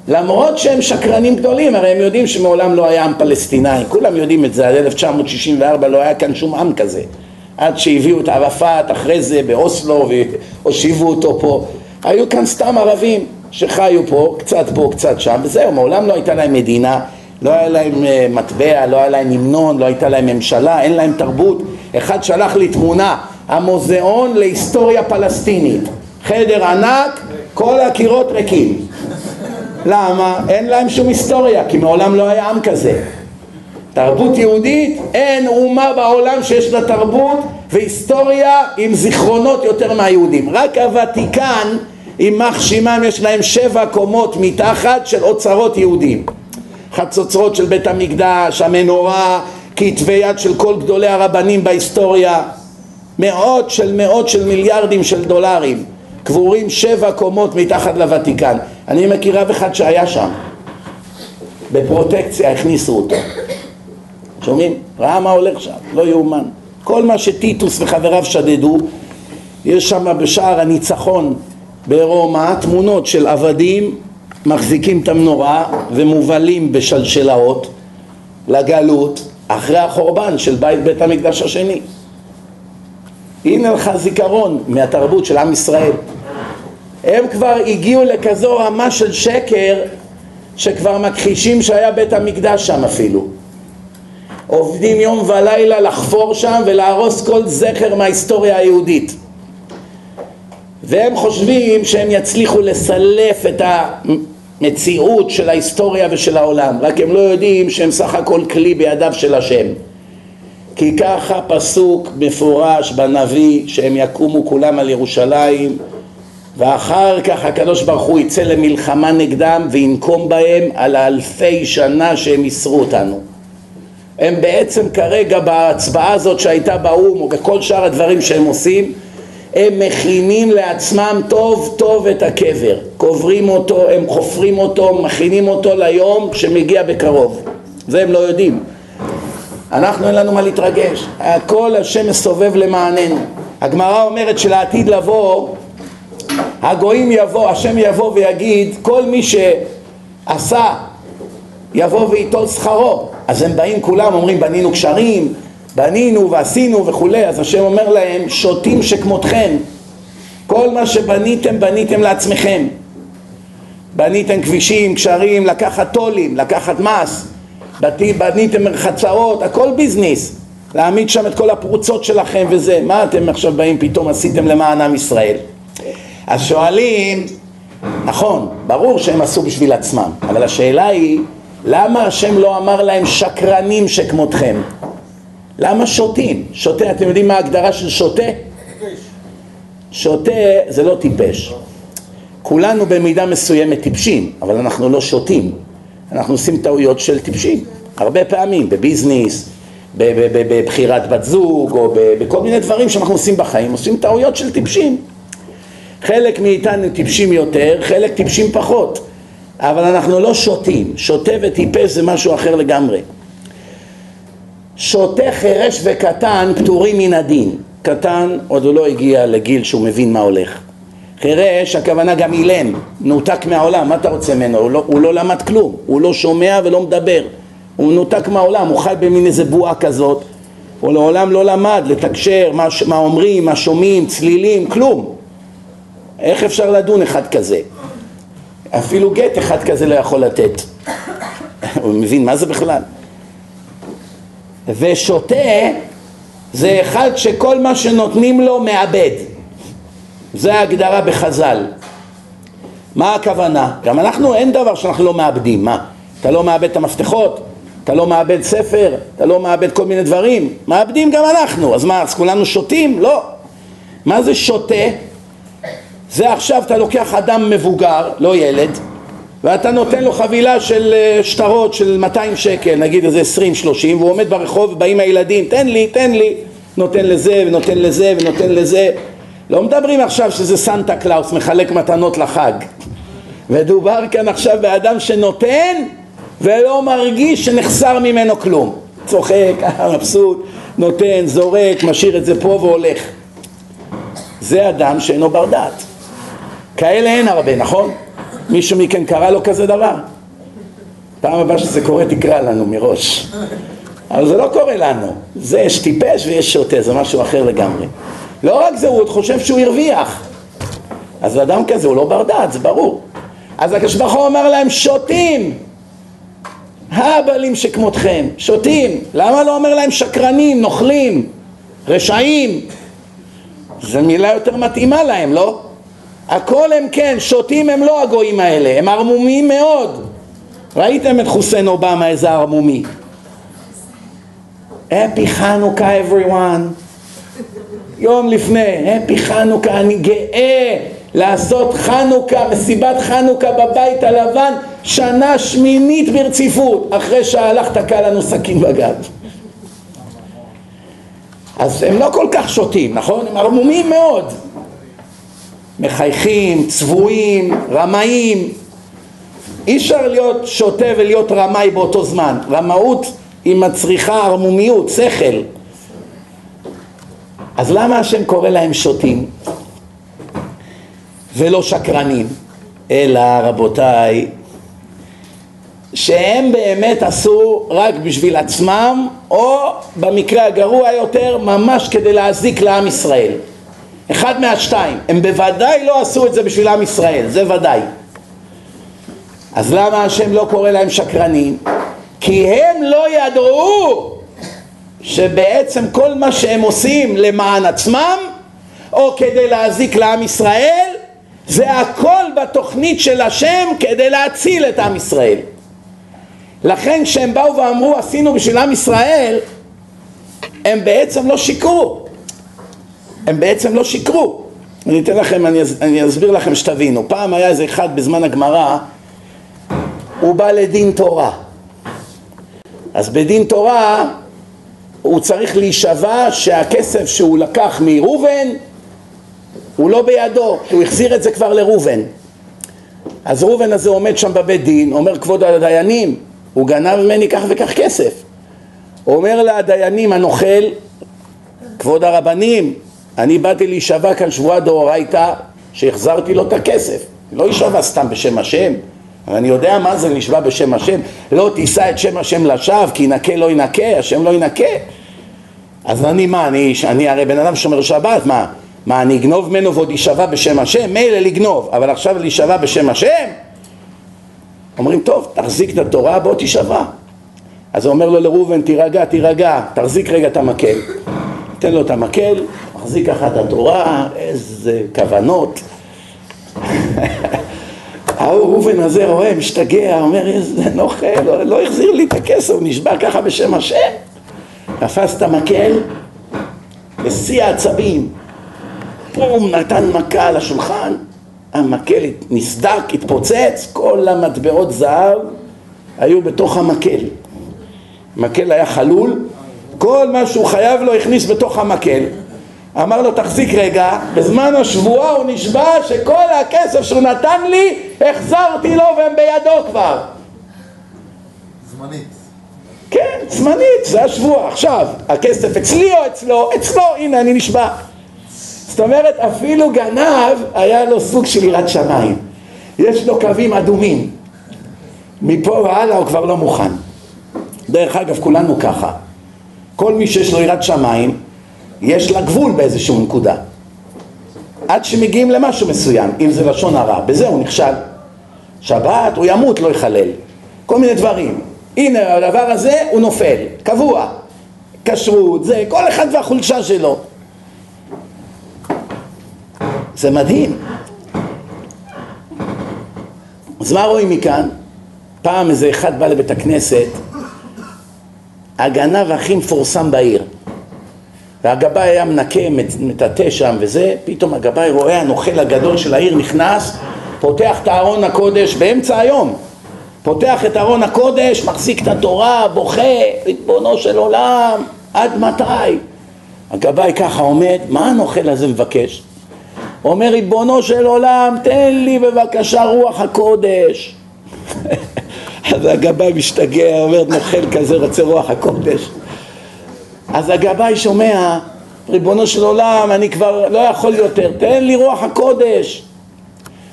למרות שהם שקרנים גדולים, הרי הם יודעים שמעולם לא היה עם פלסטיני, כולם יודעים את זה, עד 1964 לא היה כאן שום עם כזה. עד שהביאו את ערפאת אחרי זה באוסלו והושיבו אותו פה. היו כאן סתם ערבים שחיו פה, קצת פה, קצת שם, וזהו, מעולם לא הייתה להם מדינה, לא היה להם אה, מטבע, לא היה להם המנון, לא הייתה להם ממשלה, אין להם תרבות. אחד שלח לי תמונה, המוזיאון להיסטוריה פלסטינית. חדר ענק, כל הקירות ריקים. למה? אין להם שום היסטוריה, כי מעולם לא היה עם כזה. תרבות יהודית, אין אומה בעולם שיש לה תרבות והיסטוריה עם זיכרונות יותר מהיהודים. רק הוותיקן, יימח שמם, יש להם שבע קומות מתחת של אוצרות יהודים. חצוצרות של בית המקדש, המנורה, כתבי יד של כל גדולי הרבנים בהיסטוריה, מאות של מאות של מיליארדים של דולרים, קבורים שבע קומות מתחת לוותיקן. אני מכיר רב אחד שהיה שם, בפרוטקציה הכניסו אותו. שומעים? ראה מה הולך שם, לא יאומן. כל מה שטיטוס וחבריו שדדו, יש שם בשער הניצחון ברומא תמונות של עבדים מחזיקים את המנורה ומובלים בשלשלאות לגלות אחרי החורבן של בית בית המקדש השני. הנה לך זיכרון מהתרבות של עם ישראל. הם כבר הגיעו לכזו רמה של שקר שכבר מכחישים שהיה בית המקדש שם אפילו. עובדים יום ולילה לחפור שם ולהרוס כל זכר מההיסטוריה היהודית. והם חושבים שהם יצליחו לסלף את המציאות של ההיסטוריה ושל העולם, רק הם לא יודעים שהם סך הכל כלי בידיו של השם. כי ככה פסוק מפורש בנביא שהם יקומו כולם על ירושלים ואחר כך הקדוש ברוך הוא יצא למלחמה נגדם וינקום בהם על האלפי שנה שהם ייסרו אותנו. הם בעצם כרגע בהצבעה הזאת שהייתה באו"ם או בכל שאר הדברים שהם עושים הם מכינים לעצמם טוב טוב את הקבר. קוברים אותו, הם חופרים אותו, מכינים אותו ליום שמגיע בקרוב. זה הם לא יודעים. אנחנו אין לנו מה להתרגש. הכל השם מסובב למעננו. הגמרא אומרת שלעתיד לבוא הגויים יבוא, השם יבוא ויגיד כל מי שעשה יבוא וייטול שכרו. אז הם באים כולם אומרים בנינו קשרים בנינו ועשינו וכולי אז השם אומר להם שוטים שכמותכם. כל מה שבניתם בניתם לעצמכם. בניתם כבישים, קשרים, לקחת טולים, לקחת מס בניתם מרחצאות, הכל ביזנס. להעמיד שם את כל הפרוצות שלכם וזה. מה אתם עכשיו באים פתאום עשיתם למען עם ישראל? אז שואלים נכון, ברור שהם עשו בשביל עצמם אבל השאלה היא למה השם לא אמר להם שקרנים שכמותכם? למה שותים? שותה, אתם יודעים מה ההגדרה של שותה? שותה זה לא טיפש. כולנו במידה מסוימת טיפשים, אבל אנחנו לא שותים. אנחנו עושים טעויות של טיפשים, הרבה פעמים, בביזנס, בבחירת בת זוג, או בכל מיני דברים שאנחנו עושים בחיים, עושים טעויות של טיפשים. חלק מאיתנו טיפשים יותר, חלק טיפשים פחות. אבל אנחנו לא שותים, שותה וטיפש זה משהו אחר לגמרי. שותה חירש וקטן פטורים מן הדין. קטן, עוד הוא לא הגיע לגיל שהוא מבין מה הולך. חירש, הכוונה גם אילם, נותק מהעולם, מה אתה רוצה ממנו? הוא לא, הוא לא למד כלום, הוא לא שומע ולא מדבר, הוא נותק מהעולם, הוא חי במין איזה בועה כזאת, הוא לעולם לא למד לתקשר, מה, מה אומרים, מה שומעים, צלילים, כלום. איך אפשר לדון אחד כזה? אפילו גט אחד כזה לא יכול לתת. הוא מבין מה זה בכלל? ושותה זה אחד שכל מה שנותנים לו מאבד. זה ההגדרה בחז"ל. מה הכוונה? גם אנחנו, אין דבר שאנחנו לא מאבדים. מה? אתה לא מאבד את המפתחות? אתה לא מאבד ספר? אתה לא מאבד כל מיני דברים? מאבדים גם אנחנו. אז מה, אז כולנו שותים? לא. מה זה שוטה? זה עכשיו אתה לוקח אדם מבוגר, לא ילד, ואתה נותן לו חבילה של אה, שטרות של 200 שקל, נגיד איזה 20-30, והוא עומד ברחוב ובאים הילדים, תן לי, תן לי, נותן לזה ונותן לזה ונותן לזה. לא מדברים עכשיו שזה סנטה קלאוס מחלק מתנות לחג. ודובר כאן עכשיו באדם שנותן ולא מרגיש שנחסר ממנו כלום. צוחק, מבסוט, נותן, זורק, משאיר את זה פה והולך. זה אדם שאינו בר דעת. כאלה אין הרבה, נכון? מישהו מכם קרא לו כזה דבר? פעם הבאה שזה קורה תקרא לנו מראש. אבל זה לא קורה לנו. זה יש טיפש ויש שוטה, זה משהו אחר לגמרי. לא רק זה, הוא עוד חושב שהוא הרוויח. אז אדם כזה הוא לא בר דעת, זה ברור. אז הקדוש ברוך הוא אמר להם שותים. הבלים שכמותכם, שותים. למה לא אומר להם שקרנים, נוכלים, רשעים? זו מילה יותר מתאימה להם, לא? הכל הם כן, שותים הם לא הגויים האלה, הם ערמומיים מאוד. ראיתם את חוסיין אובמה איזה ערמומי. Happy חנוכה everyone. יום לפני, Happy חנוכה, אני גאה לעשות חנוכה, מסיבת חנוכה בבית הלבן שנה שמינית ברציפות, אחרי שהלך תקע לנו סכין בגב. אז הם לא כל כך שותים, נכון? הם ערמומיים מאוד. מחייכים, צבועים, רמאים. אי אפשר להיות שוטה ולהיות רמאי באותו זמן. רמאות היא מצריכה ערמומיות, שכל. אז למה השם קורא להם שוטים ולא שקרנים? אלא רבותיי, שהם באמת עשו רק בשביל עצמם, או במקרה הגרוע יותר, ממש כדי להזיק לעם ישראל. אחד מהשתיים. הם בוודאי לא עשו את זה בשביל עם ישראל, זה ודאי. אז למה השם לא קורא להם שקרנים? כי הם לא ידעו שבעצם כל מה שהם עושים למען עצמם או כדי להזיק לעם ישראל זה הכל בתוכנית של השם כדי להציל את עם ישראל. לכן כשהם באו ואמרו עשינו בשביל עם ישראל הם בעצם לא שיקרו הם בעצם לא שיקרו. אני אתן לכם, אני, אני אסביר לכם שתבינו. פעם היה איזה אחד בזמן הגמרא, הוא בא לדין תורה. אז בדין תורה הוא צריך להישבע שהכסף שהוא לקח מראובן הוא לא בידו, הוא החזיר את זה כבר לראובן. אז ראובן הזה עומד שם בבית דין, אומר כבוד הדיינים, הוא גנב ממני כך וכך כסף. אומר לדיינים הנוכל, כבוד הרבנים, אני באתי להישבע כאן שבועה דאורייתא שהחזרתי לו את הכסף. לא יישבע סתם בשם השם. אני יודע מה זה נשבע בשם השם. לא תישא את שם השם לשווא, כי ינקה לא ינקה, השם לא ינקה. אז אני מה, אני, אני הרי בן אדם שומר שבת, מה? מה, אני אגנוב ממנו ועוד יישבע בשם השם? מילא לגנוב, אבל עכשיו להישבע בשם השם? אומרים, טוב, תחזיק את התורה, בוא תישבע. אז הוא אומר לו לראובן, תירגע, תירגע, תחזיק רגע את המקל. תן לו את המקל, מחזיק את התורה, איזה כוונות. ההוא ראובן הזה רואה, משתגע, אומר איזה נוכל, לא, לא החזיר לי את הכסף, נשבע ככה בשם השם. תפס את המקל, בשיא העצבים, פום, נתן מכה על השולחן, המקל נסדק, התפוצץ, כל המטבעות זהב היו בתוך המקל. המקל היה חלול, כל מה שהוא חייב לו הכניס בתוך המקל. אמר לו תחזיק רגע, בזמן השבועה הוא נשבע שכל הכסף שהוא נתן לי החזרתי לו והם בידו כבר זמנית כן, זמנית, זה השבוע. עכשיו, הכסף אצלי או אצלו? אצלו, הנה אני נשבע. זאת אומרת, אפילו גנב היה לו סוג של יראת שמיים. יש לו קווים אדומים. מפה והלאה הוא כבר לא מוכן. דרך אגב, כולנו ככה. כל מי שיש לו יראת שמיים, יש לה גבול באיזשהו נקודה. עד שמגיעים למשהו מסוים, אם זה לשון הרע, בזה הוא נכשל. שבת, הוא ימות, לא יחלל. כל מיני דברים. הנה, הדבר הזה הוא נופל, קבוע. כשרות, זה, כל אחד והחולשה שלו. זה מדהים. אז מה רואים מכאן? פעם איזה אחד בא לבית הכנסת, הגנב הכי מפורסם בעיר. והגבאי היה מנקה, מטאטא שם וזה, פתאום הגבאי רואה הנוכל הגדול של העיר נכנס, פותח את הארון הקודש באמצע היום, פותח את ארון הקודש, מחזיק את התורה, בוכה, ריבונו של עולם, עד מתי? הגבאי ככה עומד, מה הנוכל הזה מבקש? אומר ריבונו של עולם, תן לי בבקשה רוח הקודש. אז הגבאי משתגע, אומר נוכל כזה רוצה רוח הקודש. אז הגבאי שומע, ריבונו של עולם, אני כבר לא יכול יותר, תן לי רוח הקודש.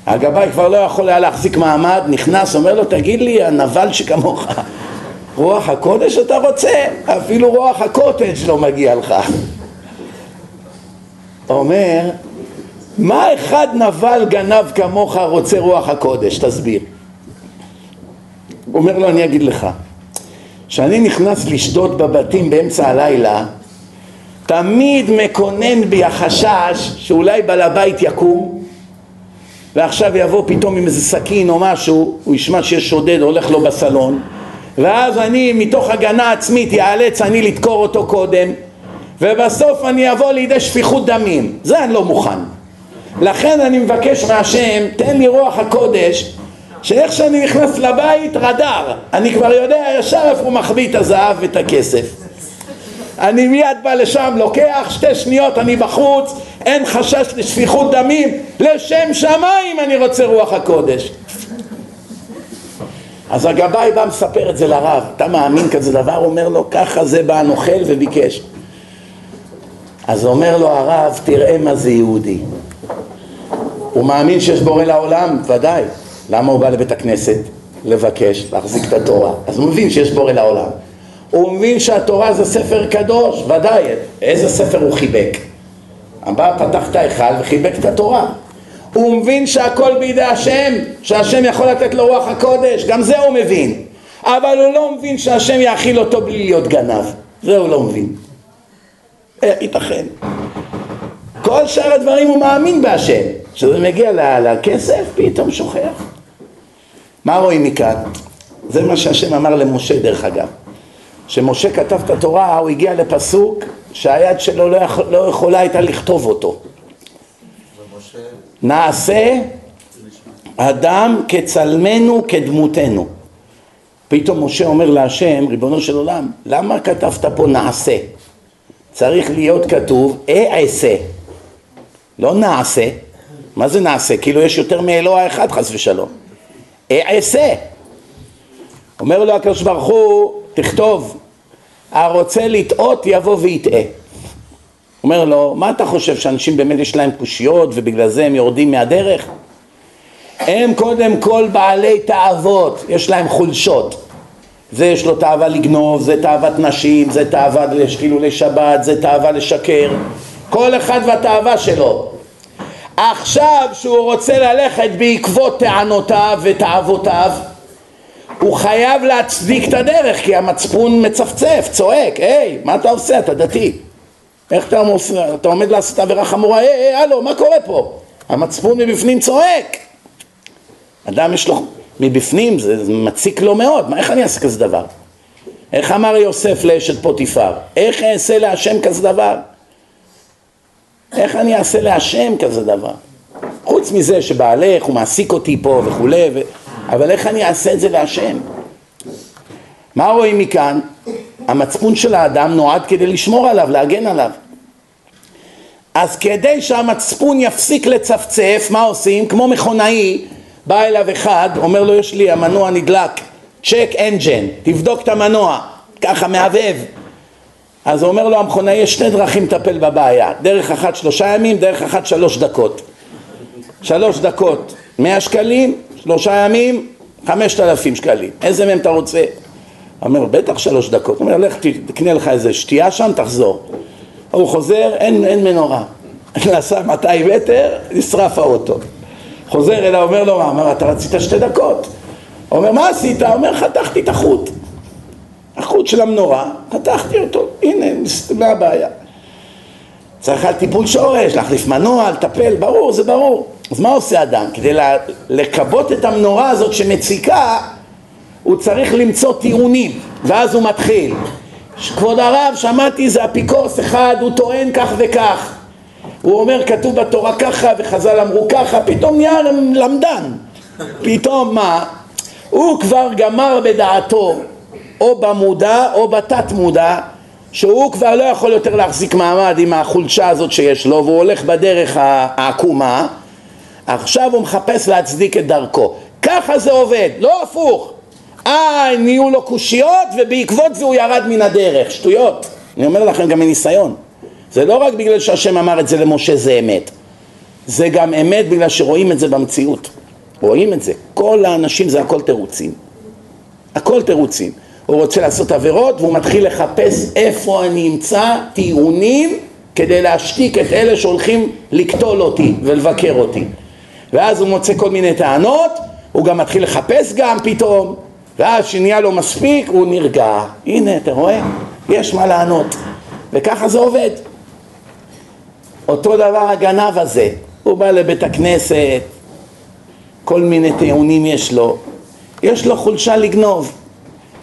הגבאי כבר לא יכול היה להחזיק מעמד, נכנס, אומר לו, תגיד לי, הנבל שכמוך, רוח הקודש אתה רוצה? אפילו רוח הקוטג' לא מגיע לך. אומר, מה אחד נבל גנב כמוך רוצה רוח הקודש? תסביר. הוא אומר לו, אני אגיד לך. כשאני נכנס לשדוד בבתים באמצע הלילה, תמיד מקונן בי החשש שאולי בעל הבית יקום ועכשיו יבוא פתאום עם איזה סכין או משהו, הוא ישמע שיש שודד הולך לו בסלון ואז אני מתוך הגנה עצמית יאלץ אני לדקור אותו קודם ובסוף אני אבוא לידי שפיכות דמים, זה אני לא מוכן. לכן אני מבקש מהשם, תן לי רוח הקודש שאיך שאני נכנס לבית רדאר, אני כבר יודע ישר איפה הוא מחביא את הזהב ואת הכסף. אני מיד בא לשם, לוקח, שתי שניות אני בחוץ, אין חשש לשפיכות דמים, לשם שמיים אני רוצה רוח הקודש. אז הגבאי בא מספר את זה לרב, אתה מאמין כזה דבר? אומר לו, ככה זה בא הנוכל וביקש. אז אומר לו הרב, תראה מה זה יהודי. הוא מאמין שיש בורא לעולם? ודאי. למה הוא בא לבית הכנסת? לבקש, להחזיק את התורה. אז הוא מבין שיש בורא לעולם. הוא מבין שהתורה זה ספר קדוש, ודאי. איזה ספר הוא חיבק? הבא פתח את ההיכל וחיבק את התורה. הוא מבין שהכל בידי השם, שהשם יכול לתת לו רוח הקודש, גם זה הוא מבין. אבל הוא לא מבין שהשם יאכיל אותו בלי להיות גנב. זה הוא לא מבין. איך ייתכן? כל שאר הדברים הוא מאמין בהשם. כשזה מגיע לכסף, פתאום שוכח. מה רואים מכאן? זה מה שהשם אמר למשה דרך אגב. כשמשה כתב את התורה הוא הגיע לפסוק שהיד שלו לא, יכול, לא יכולה הייתה לכתוב אותו. ומשה... נעשה אדם כצלמנו כדמותנו. פתאום משה אומר להשם, ריבונו של עולם, למה כתבת פה נעשה? צריך להיות כתוב אעשה, לא נעשה. מה זה נעשה? כאילו יש יותר מאלוה אחד חס ושלום. אעשה. אומר לו הקדוש ברוך הוא, תכתוב, הרוצה לטעות יבוא ויטעה. אומר לו, מה אתה חושב שאנשים באמת יש להם קושיות ובגלל זה הם יורדים מהדרך? הם קודם כל בעלי תאוות, יש להם חולשות. זה יש לו תאווה לגנוב, זה תאוות נשים, זה תאווה לחילולי שבת, זה תאווה לשקר. כל אחד והתאווה שלו. עכשיו שהוא רוצה ללכת בעקבות טענותיו ותאוותיו הוא חייב להצדיק את הדרך כי המצפון מצפצף, צועק, היי, מה אתה עושה? אתה דתי. איך אתה, מוס... אתה עומד לעשות עבירה חמורה? היי, היי, הלו, מה קורה פה? המצפון מבפנים צועק. אדם יש לו, מבפנים זה, מציק לו מאוד, מה, איך אני אעשה כזה דבר? איך אמר יוסף לאשת פוטיפר? איך אעשה להשם כזה דבר? איך אני אעשה להשם כזה דבר? חוץ מזה שבעלך הוא מעסיק אותי פה וכולי, ו... אבל איך אני אעשה את זה להשם? מה רואים מכאן? המצפון של האדם נועד כדי לשמור עליו, להגן עליו. אז כדי שהמצפון יפסיק לצפצף, מה עושים? כמו מכונאי, בא אליו אחד, אומר לו יש לי המנוע נדלק, צ'ק אנג'ן, תבדוק את המנוע. ככה מהבהב. אז אומר לו המכונאי, יש שתי דרכים לטפל בבעיה, דרך אחת שלושה ימים, דרך אחת שלוש דקות. שלוש דקות מאה שקלים, שלושה ימים חמשת אלפים שקלים, איזה מהם אתה רוצה? אומר, בטח שלוש דקות. הוא אומר, לך תקנה לך איזה שתייה שם, תחזור. הוא חוזר, אין, אין מנורה. נסע 200 מטר, נשרף האוטו. חוזר אליו, אומר לו, מה? אומר, אתה רצית שתי דקות. אומר, מה עשית? אומר, חתכתי את החוט. החוט של המנורה, חתכתי אותו. הנה, מה הבעיה? צריך על טיפול שורש, להחליף מנוע, לטפל, ברור, זה ברור. אז מה עושה אדם? כדי לכבות את המנורה הזאת שמציקה, הוא צריך למצוא טיעונים, ואז הוא מתחיל. כבוד הרב, שמעתי זה אפיקורס אחד, הוא טוען כך וכך. הוא אומר, כתוב בתורה ככה, וחז"ל אמרו ככה, פתאום נהיה למדן. פתאום מה? הוא כבר גמר בדעתו, או במודע או בתת מודע, שהוא כבר לא יכול יותר להחזיק מעמד עם החולשה הזאת שיש לו, והוא הולך בדרך העקומה, עכשיו הוא מחפש להצדיק את דרכו. ככה זה עובד, לא הפוך. אה, נהיו לו קושיות ובעקבות זה הוא ירד מן הדרך. שטויות. אני אומר לכם גם מניסיון. זה לא רק בגלל שהשם אמר את זה למשה זה אמת. זה גם אמת בגלל שרואים את זה במציאות. רואים את זה. כל האנשים זה הכל תירוצים. הכל תירוצים. הוא רוצה לעשות עבירות והוא מתחיל לחפש איפה אני אמצא טיעונים כדי להשתיק את אלה שהולכים לקטול אותי ולבקר אותי. ואז הוא מוצא כל מיני טענות, הוא גם מתחיל לחפש גם פתאום, ואז כשנהיה לו מספיק הוא נרגע. הנה, אתה רואה? יש מה לענות. וככה זה עובד. אותו דבר הגנב הזה, הוא בא לבית הכנסת, כל מיני טיעונים יש לו, יש לו חולשה לגנוב.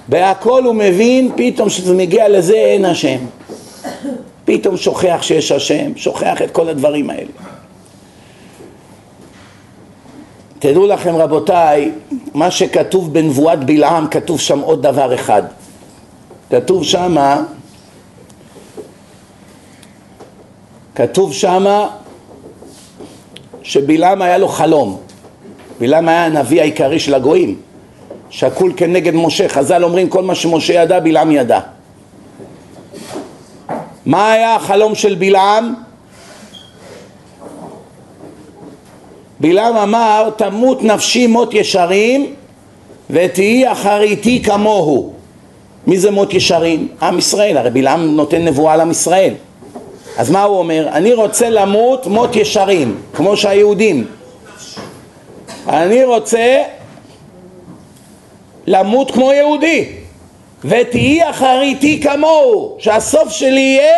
בהכל הוא מבין, פתאום כשזה מגיע לזה אין השם. פתאום שוכח שיש השם, שוכח את כל הדברים האלה. תדעו לכם רבותיי, מה שכתוב בנבואת בלעם, כתוב שם עוד דבר אחד. כתוב שמה, כתוב שמה שבלעם היה לו חלום. בלעם היה הנביא העיקרי של הגויים, שקול כנגד משה. חז"ל אומרים כל מה שמשה ידע, בלעם ידע. מה היה החלום של בלעם? בלעם אמר תמות נפשי מות ישרים ותהי אחריתי כמוהו מי זה מות ישרים? עם ישראל, הרי בלעם נותן נבואה לעם ישראל אז מה הוא אומר? אני רוצה למות מות ישרים כמו שהיהודים אני רוצה למות כמו יהודי ותהי אחריתי כמוהו שהסוף שלי יהיה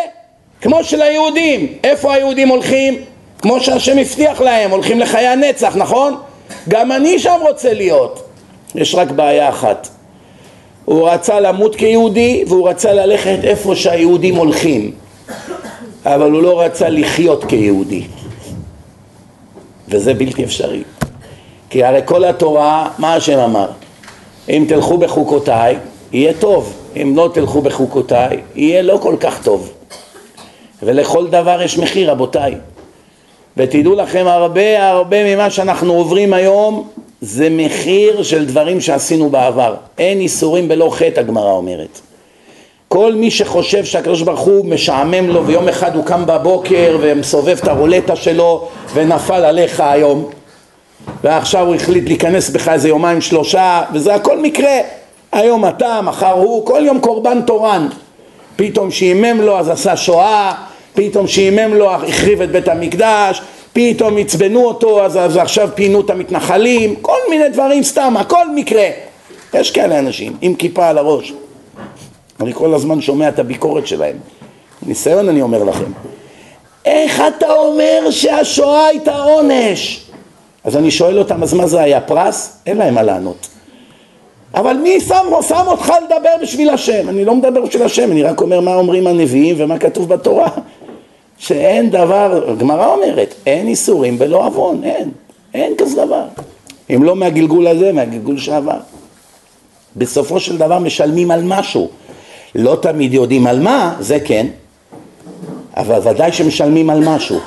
כמו של היהודים איפה היהודים הולכים? כמו שהשם הבטיח להם, הולכים לחיי הנצח, נכון? גם אני שם רוצה להיות. יש רק בעיה אחת. הוא רצה למות כיהודי והוא רצה ללכת איפה שהיהודים הולכים. אבל הוא לא רצה לחיות כיהודי. וזה בלתי אפשרי. כי הרי כל התורה, מה השם אמר? אם תלכו בחוקותיי, יהיה טוב. אם לא תלכו בחוקותיי, יהיה לא כל כך טוב. ולכל דבר יש מחיר, רבותיי. ותדעו לכם הרבה הרבה ממה שאנחנו עוברים היום זה מחיר של דברים שעשינו בעבר אין איסורים בלא חטא הגמרא אומרת כל מי שחושב שהקדוש ברוך הוא משעמם לו ויום אחד הוא קם בבוקר ומסובב את הרולטה שלו ונפל עליך היום ועכשיו הוא החליט להיכנס בך איזה יומיים שלושה וזה הכל מקרה היום אתה, מחר הוא, כל יום קורבן תורן פתאום שעימם לו אז עשה שואה פתאום שעימם לו החריב את בית המקדש, פתאום עצבנו אותו אז, אז עכשיו פינו את המתנחלים, כל מיני דברים סתם, הכל מקרה. יש כאלה אנשים עם כיפה על הראש. אני כל הזמן שומע את הביקורת שלהם. ניסיון אני אומר לכם. איך אתה אומר שהשואה הייתה עונש? אז אני שואל אותם, אז מה זה היה פרס? אין להם מה לענות. אבל מי שם, שם אותך לדבר בשביל השם? אני לא מדבר בשביל השם, אני רק אומר מה אומרים הנביאים ומה כתוב בתורה. שאין דבר, הגמרא אומרת, אין איסורים בלא עוון, אין, אין כזה דבר. אם לא מהגלגול הזה, מהגלגול שעבר. בסופו של דבר משלמים על משהו. לא תמיד יודעים על מה, זה כן, אבל ודאי שמשלמים על משהו.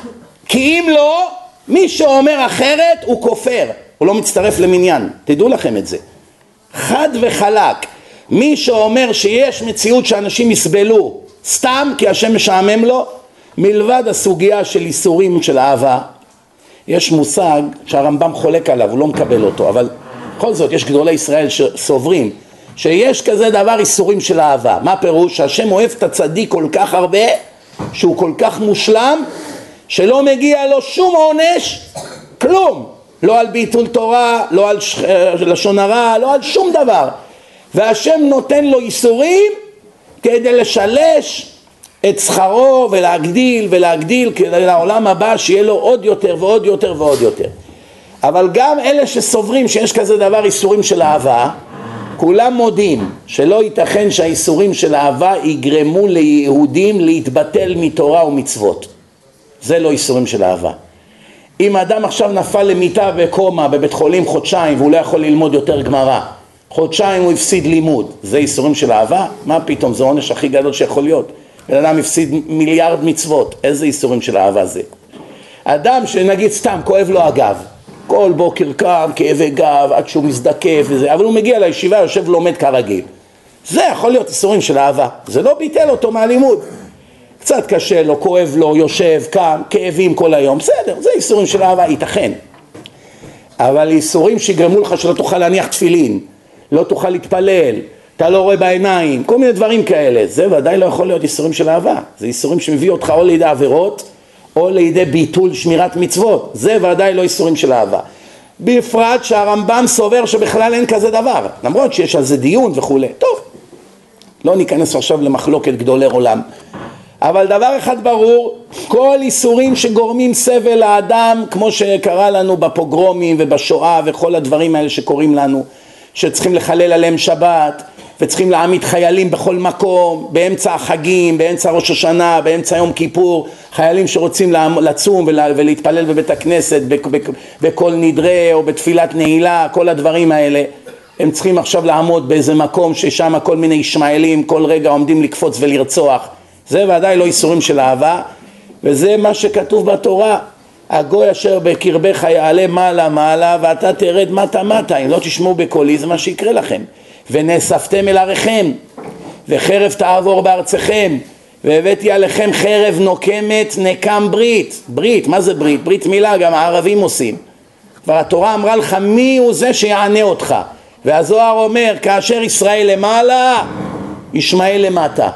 כי אם לא, מי שאומר אחרת הוא כופר, הוא לא מצטרף למניין, תדעו לכם את זה. חד וחלק. מי שאומר שיש מציאות שאנשים יסבלו סתם כי השם משעמם לו, מלבד הסוגיה של איסורים של אהבה, יש מושג שהרמב"ם חולק עליו, הוא לא מקבל אותו, אבל בכל זאת יש גדולי ישראל שסוברים שיש כזה דבר איסורים של אהבה. מה פירוש? שהשם אוהב את הצדיק כל כך הרבה, שהוא כל כך מושלם, שלא מגיע לו שום עונש, כלום. לא על ביטול תורה, לא על ש... אה, לשון הרע, לא על שום דבר. והשם נותן לו איסורים כדי לשלש את שכרו ולהגדיל ולהגדיל כדי לעולם הבא שיהיה לו עוד יותר ועוד יותר ועוד יותר. אבל גם אלה שסוברים שיש כזה דבר איסורים של אהבה, כולם מודים שלא ייתכן שהאיסורים של אהבה יגרמו ליהודים להתבטל מתורה ומצוות. זה לא איסורים של אהבה. אם אדם עכשיו נפל למיטה בקומה בבית חולים חודשיים והוא לא יכול ללמוד יותר גמרא, חודשיים הוא הפסיד לימוד, זה איסורים של אהבה? מה פתאום, זה העונש הכי גדול שיכול להיות. בן אדם הפסיד מיליארד מצוות, איזה איסורים של אהבה זה? אדם שנגיד סתם כואב לו הגב, כל בוקר קם, כאבי גב, עד שהוא מזדקף וזה, אבל הוא מגיע לישיבה, יושב ולומד כרגיל. זה יכול להיות איסורים של אהבה, זה לא ביטל אותו מהלימוד. קצת קשה לו, כואב לו, יושב, קם, כאבים כל היום, בסדר, זה איסורים של אהבה, ייתכן. אבל איסורים שיגרמו לך שלא תוכל להניח תפילין, לא תוכל להתפלל, אתה לא רואה בעיניים, כל מיני דברים כאלה, זה ודאי לא יכול להיות איסורים של אהבה, זה איסורים שמביא אותך או לידי עבירות או לידי ביטול שמירת מצוות, זה ודאי לא איסורים של אהבה. בפרט שהרמב"ם סובר שבכלל אין כזה דבר, למרות שיש על זה דיון וכולי. טוב, לא ניכנס עכשיו למחלוקת גדולי עולם. אבל דבר אחד ברור, כל איסורים שגורמים סבל לאדם, כמו שקרה לנו בפוגרומים ובשואה וכל הדברים האלה שקורים לנו, שצריכים לחלל עליהם שבת, וצריכים להעמיד חיילים בכל מקום, באמצע החגים, באמצע ראש השנה, באמצע יום כיפור, חיילים שרוצים לצום ולהתפלל בבית הכנסת בכל נדרי או בתפילת נעילה, כל הדברים האלה, הם צריכים עכשיו לעמוד באיזה מקום ששם כל מיני ישמעאלים כל רגע עומדים לקפוץ ולרצוח, זה ודאי לא איסורים של אהבה, וזה מה שכתוב בתורה, הגוי אשר בקרבך יעלה מעלה מעלה ואתה תרד מטה מטה, אם לא תשמעו בקולי זה מה שיקרה לכם. ונאספתם אל עריכם וחרב תעבור בארצכם והבאתי עליכם חרב נוקמת נקם ברית. ברית, מה זה ברית? ברית מילה גם הערבים עושים. כבר התורה אמרה לך מי הוא זה שיענה אותך? והזוהר אומר כאשר ישראל למעלה ישמעאל למטה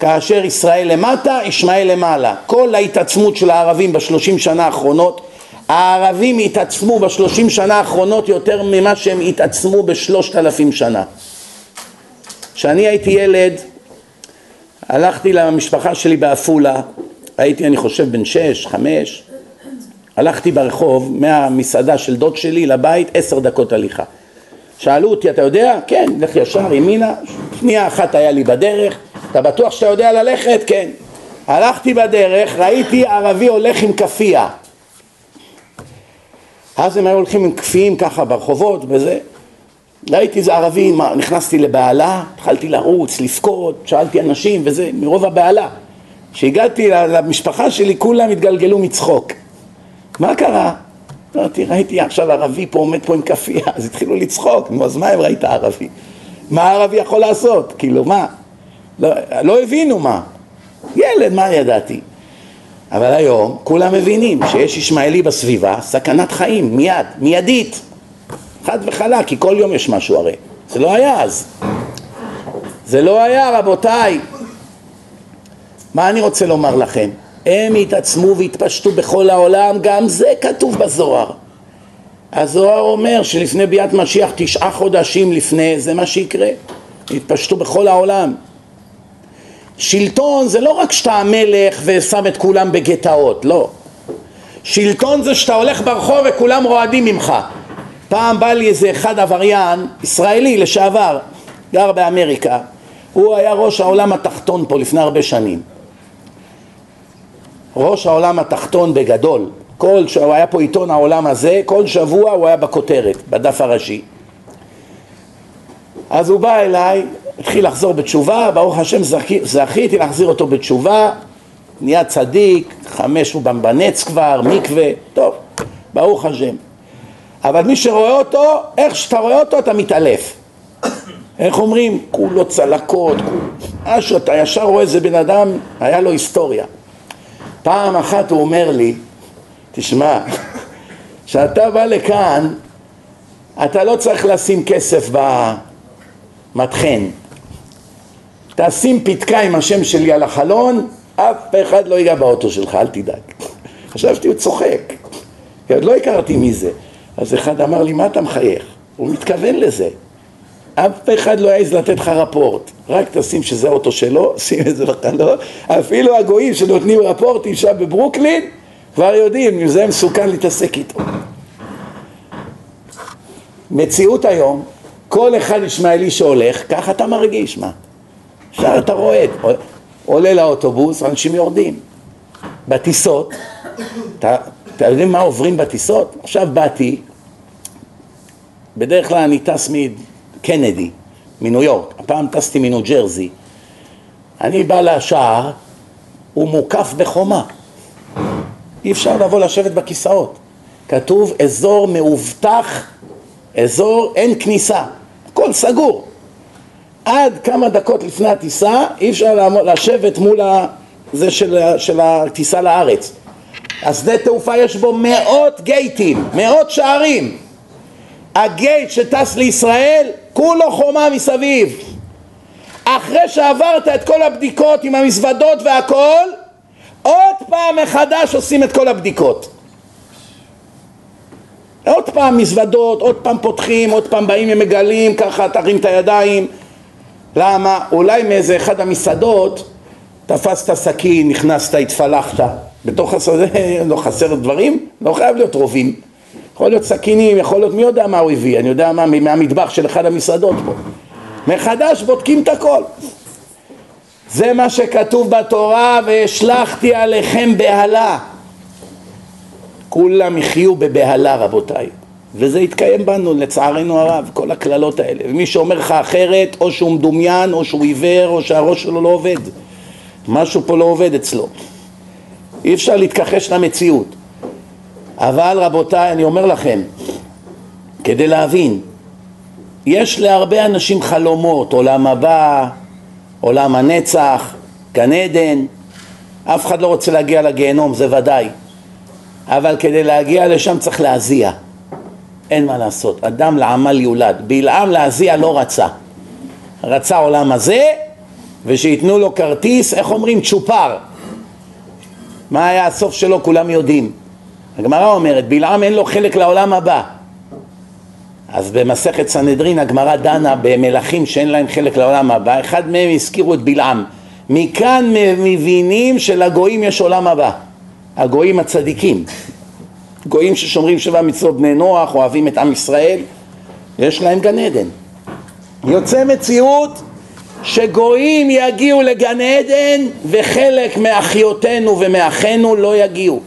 כאשר ישראל למטה ישמעאל למעלה כל ההתעצמות של הערבים בשלושים שנה האחרונות הערבים התעצמו בשלושים שנה האחרונות יותר ממה שהם התעצמו בשלושת אלפים שנה. כשאני הייתי ילד, הלכתי למשפחה שלי בעפולה, הייתי אני חושב בן שש, חמש, הלכתי ברחוב מהמסעדה של דוד שלי לבית עשר דקות הליכה. שאלו אותי, אתה יודע? כן, לך ישר ימינה, שנייה אחת היה לי בדרך, אתה בטוח שאתה יודע ללכת? כן. הלכתי בדרך, ראיתי ערבי הולך עם כאפיה אז הם היו הולכים עם כפיים ככה ברחובות וזה. ראיתי איזה ערבי, נכנסתי לבהלה, התחלתי לרוץ, לבכות, שאלתי אנשים וזה, מרוב הבהלה. כשהגעתי למשפחה שלי כולם התגלגלו מצחוק. מה קרה? אמרתי, ראיתי עכשיו ערבי פה עומד פה עם כאפיה, אז התחילו לצחוק, נו אז מה אם ראית ערבי? מה הערבי יכול לעשות? כאילו מה? לא, לא הבינו מה. ילד, מה ידעתי? אבל היום כולם מבינים שיש ישמעאלי בסביבה, סכנת חיים, מיד, מיידית, חד וחלק, כי כל יום יש משהו הרי. זה לא היה אז. זה לא היה רבותיי. מה אני רוצה לומר לכם? הם התעצמו והתפשטו בכל העולם, גם זה כתוב בזוהר. הזוהר אומר שלפני ביאת משיח תשעה חודשים לפני זה מה שיקרה, התפשטו בכל העולם. שלטון זה לא רק שאתה המלך ושם את כולם בגטאות, לא. שלטון זה שאתה הולך ברחוב וכולם רועדים ממך. פעם בא לי איזה אחד עבריין, ישראלי לשעבר, גר באמריקה, הוא היה ראש העולם התחתון פה לפני הרבה שנים. ראש העולם התחתון בגדול, כל שהוא היה פה עיתון העולם הזה, כל שבוע הוא היה בכותרת, בדף הראשי. אז הוא בא אליי, התחיל לחזור בתשובה, ברוך השם זכיתי להחזיר אותו בתשובה, נהיה צדיק, חמש הוא בנץ כבר, מקווה, טוב, ברוך השם. אבל מי שרואה אותו, איך שאתה רואה אותו אתה מתעלף. איך אומרים? כולו צלקות, משהו, אתה ישר רואה איזה בן אדם, היה לו היסטוריה. פעם אחת הוא אומר לי, תשמע, כשאתה בא לכאן, אתה לא צריך לשים כסף במטחן. תשים פתקה עם השם שלי על החלון, אף אחד לא ייגע באוטו שלך, אל תדאג. חשבתי, הוא צוחק, עוד לא הכרתי מי זה. אז אחד אמר לי, מה אתה מחייך? הוא מתכוון לזה. אף אחד לא יעז לתת לך רפורט, רק תשים שזה אוטו שלו, שים את זה בחלון, אפילו הגויים שנותנים רפורט אישה בברוקלין, כבר יודעים אם זה מסוכן להתעסק איתו. מציאות היום, כל אחד ישמעאלי שהולך, ככה אתה מרגיש, מה? עכשיו אתה רואה, עולה לאוטובוס, אנשים יורדים. בטיסות, אתה, יודעים מה עוברים בטיסות? עכשיו באתי, בדרך כלל אני טס מקנדי, מניו יורק, הפעם טסתי מניו ג'רזי. אני בא לשער, הוא מוקף בחומה. אי אפשר לבוא לשבת בכיסאות. כתוב אזור מאובטח, אזור אין כניסה, הכל סגור. עד כמה דקות לפני הטיסה אי אפשר לשבת מול זה של, של הטיסה לארץ. השדה תעופה יש בו מאות גייטים, מאות שערים. הגייט שטס לישראל כולו חומה מסביב. אחרי שעברת את כל הבדיקות עם המזוודות והכל, עוד פעם מחדש עושים את כל הבדיקות. עוד פעם מזוודות, עוד פעם פותחים, עוד פעם באים ומגלים, ככה תרים את הידיים. למה? אולי מאיזה אחד המסעדות תפסת סכין, נכנסת, התפלחת. בתוך השדה לא חסר דברים? לא חייב להיות רובים. יכול להיות סכינים, יכול להיות מי יודע מה הוא הביא, אני יודע מה, מהמטבח של אחד המסעדות פה. מחדש בודקים את הכל. זה מה שכתוב בתורה, והשלכתי עליכם בהלה. כולם יחיו בבהלה רבותיי. וזה יתקיים בנו לצערנו הרב, כל הקללות האלה. ומי שאומר לך אחרת, או שהוא מדומיין, או שהוא עיוור, או שהראש שלו לא עובד. משהו פה לא עובד אצלו. אי אפשר להתכחש למציאות. אבל רבותיי, אני אומר לכם, כדי להבין, יש להרבה אנשים חלומות, עולם הבא, עולם הנצח, גן עדן, אף אחד לא רוצה להגיע לגיהנום, זה ודאי. אבל כדי להגיע לשם צריך להזיע. אין מה לעשות, אדם לעמל יולד. בלעם להזיע לא רצה. רצה עולם הזה, ושייתנו לו כרטיס, איך אומרים? צ'ופר. מה היה הסוף שלו כולם יודעים. הגמרא אומרת, בלעם אין לו חלק לעולם הבא. אז במסכת סנהדרין הגמרא דנה במלכים שאין להם חלק לעולם הבא, אחד מהם הזכירו את בלעם. מכאן מבינים שלגויים יש עולם הבא, הגויים הצדיקים. גויים ששומרים שבע מצוות בני נוח, אוהבים את עם ישראל, יש להם גן עדן. יוצא מציאות שגויים יגיעו לגן עדן וחלק מאחיותינו ומאחינו לא יגיעו.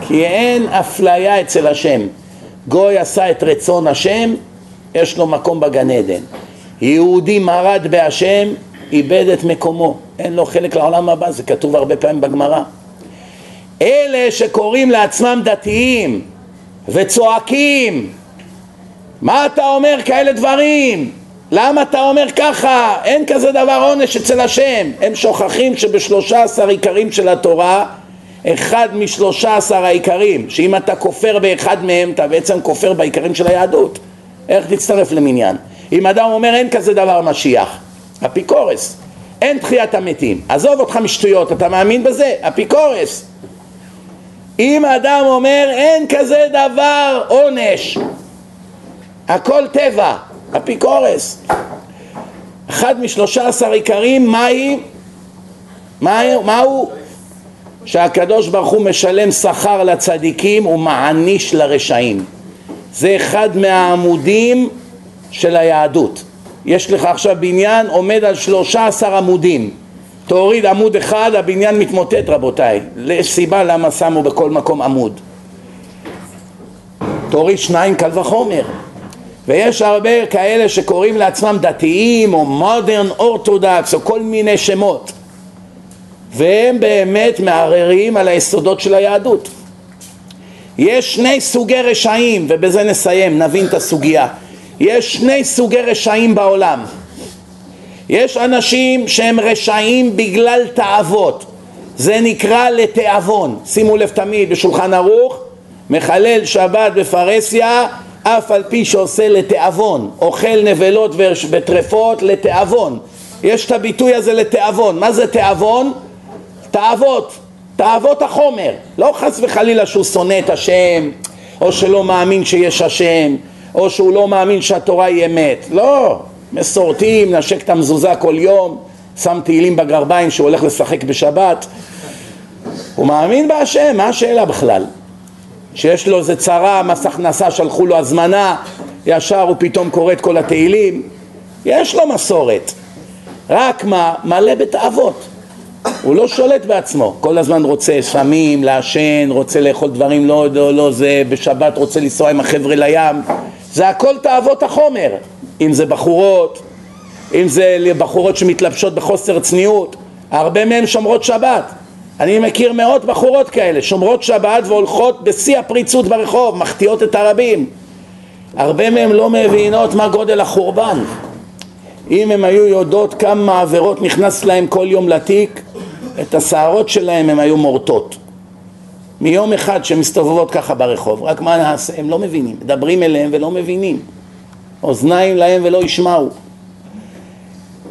כי אין אפליה אצל השם. גוי עשה את רצון השם, יש לו מקום בגן עדן. יהודי מרד בהשם, איבד את מקומו, אין לו חלק לעולם הבא, זה כתוב הרבה פעמים בגמרא. אלה שקוראים לעצמם דתיים וצועקים מה אתה אומר כאלה דברים? למה אתה אומר ככה? אין כזה דבר עונש אצל השם. הם שוכחים שבשלושה עשר עיקרים של התורה אחד משלושה עשר העיקרים, שאם אתה כופר באחד מהם אתה בעצם כופר בעיקרים של היהדות. איך תצטרף למניין? אם אדם אומר אין כזה דבר משיח, אפיקורס, אין תחיית המתים, עזוב אותך משטויות, אתה מאמין בזה? אפיקורס. אם אדם אומר אין כזה דבר עונש, הכל טבע, אפיקורס. אחד משלושה עשר עיקרים, מהי? מהו? מהו? שהקדוש ברוך הוא משלם שכר לצדיקים ומעניש לרשעים. זה אחד מהעמודים של היהדות. יש לך עכשיו בניין עומד על שלושה עשר עמודים. תוריד עמוד אחד, הבניין מתמוטט רבותיי. יש סיבה למה שמו בכל מקום עמוד. תוריד שניים קל וחומר. ויש הרבה כאלה שקוראים לעצמם דתיים או מודרן אורתודקס או כל מיני שמות והם באמת מערערים על היסודות של היהדות. יש שני סוגי רשעים ובזה נסיים, נבין את הסוגיה. יש שני סוגי רשעים בעולם. יש אנשים שהם רשעים בגלל תאוות, זה נקרא לתיאבון. שימו לב תמיד בשולחן ערוך, מחלל שבת בפרהסיה אף על פי שעושה לתיאבון, אוכל נבלות וטרפות לתיאבון. יש את הביטוי הזה לתיאבון. מה זה תיאבון? תאוות, תאוות החומר. לא חס וחלילה שהוא שונא את השם, או שלא מאמין שיש השם, או שהוא לא מאמין שהתורה היא אמת. לא, מסורתי, מנשק את המזוזה כל יום, שם תהילים בגרביים שהוא הולך לשחק בשבת. הוא מאמין בהשם, מה השאלה בכלל? שיש לו איזה צרה, מס הכנסה, שלחו לו הזמנה, ישר הוא פתאום קורא את כל התהילים. יש לו מסורת. רק מה? מלא בתאוות. הוא לא שולט בעצמו, כל הזמן רוצה סמים, לעשן, רוצה לאכול דברים לא, לא, לא, זה בשבת רוצה לנסוע עם החבר'ה לים, זה הכל תאוות החומר, אם זה בחורות, אם זה בחורות שמתלבשות בחוסר צניעות, הרבה מהן שומרות שבת, אני מכיר מאות בחורות כאלה, שומרות שבת והולכות בשיא הפריצות ברחוב, מחטיאות את הרבים, הרבה מהן לא מבינות מה גודל החורבן, אם הן היו יודעות כמה עבירות נכנס להן כל יום לתיק, את השערות שלהם הם היו מורטות. מיום אחד שהן מסתובבות ככה ברחוב, רק מה נעשה? הם לא מבינים, מדברים אליהם ולא מבינים. אוזניים להם ולא ישמעו.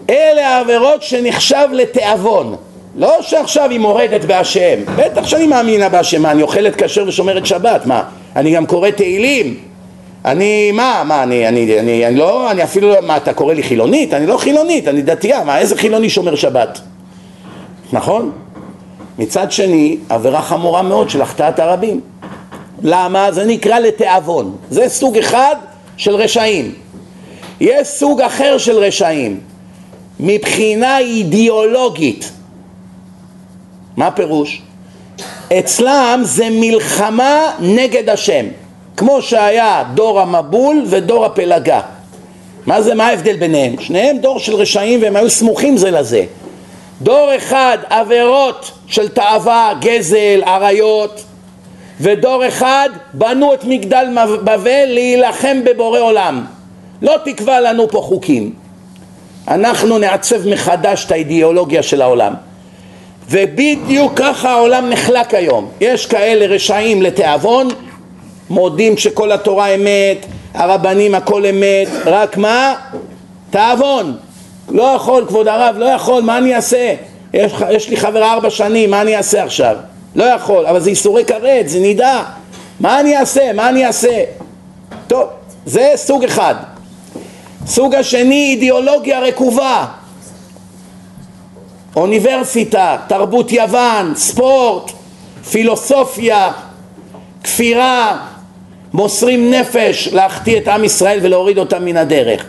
אלה העבירות שנחשב לתיאבון. לא שעכשיו היא מורדת בהשם, בטח שאני מאמינה בהשם, מה אני אוכלת כשר ושומרת שבת, מה אני גם קורא תהילים, אני מה, מה אני, אני, אני, אני לא, אני אפילו, מה אתה קורא לי חילונית? אני לא חילונית, אני דתייה, מה איזה חילוני שומר שבת? נכון? מצד שני, עבירה חמורה מאוד של החטאת הרבים. למה? זה נקרא לתיאבון. זה סוג אחד של רשעים. יש סוג אחר של רשעים, מבחינה אידיאולוגית. מה הפירוש? אצלם זה מלחמה נגד השם, כמו שהיה דור המבול ודור הפלגה. מה זה, מה ההבדל ביניהם? שניהם דור של רשעים והם היו סמוכים זה לזה. דור אחד עבירות של תאווה, גזל, עריות, ודור אחד בנו את מגדל בבל להילחם בבורא עולם. לא תקבע לנו פה חוקים. אנחנו נעצב מחדש את האידיאולוגיה של העולם. ובדיוק ככה העולם נחלק היום. יש כאלה רשעים לתיאבון, מודים שכל התורה אמת, הרבנים הכל אמת, רק מה? תיאבון. לא יכול, כבוד הרב, לא יכול, מה אני אעשה? יש, יש לי חבר ארבע שנים, מה אני אעשה עכשיו? לא יכול, אבל זה איסורי כרת, זה נידה. מה אני אעשה? מה אני אעשה? טוב, זה סוג אחד. סוג השני, אידיאולוגיה רקובה. אוניברסיטה, תרבות יוון, ספורט, פילוסופיה, כפירה, מוסרים נפש להחטיא את עם ישראל ולהוריד אותם מן הדרך.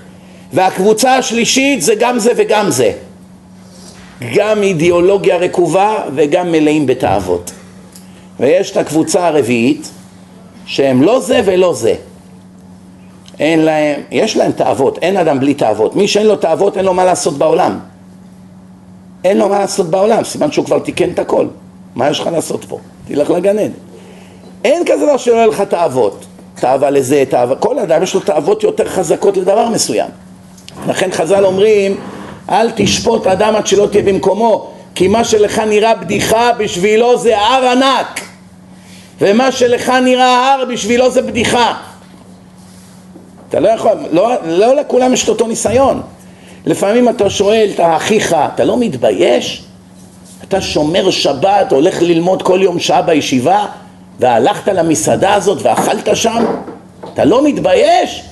והקבוצה השלישית זה גם זה וגם זה. גם אידיאולוגיה רקובה וגם מלאים בתאוות. ויש את הקבוצה הרביעית שהם לא זה ולא זה. אין להם, יש להם תאוות, אין אדם בלי תאוות. מי שאין לו תאוות אין לו מה לעשות בעולם. אין לו מה לעשות בעולם, סימן שהוא כבר תיקן את הכל. מה יש לך לעשות פה? תלך לגן עדן. אין כזה דבר יהיה לך תאוות. תאווה לזה, תאווה, כל אדם יש לו תאוות יותר חזקות לדבר מסוים. לכן חז"ל אומרים אל תשפוט אדם עד שלא תהיה במקומו כי מה שלך נראה בדיחה בשבילו זה הר ענק ומה שלך נראה הר בשבילו זה בדיחה אתה לא יכול, לא, לא לכולם יש את אותו ניסיון לפעמים אתה שואל את אחיך, אתה לא מתבייש? אתה שומר שבת, הולך ללמוד כל יום שעה בישיבה והלכת למסעדה הזאת ואכלת שם? אתה לא מתבייש?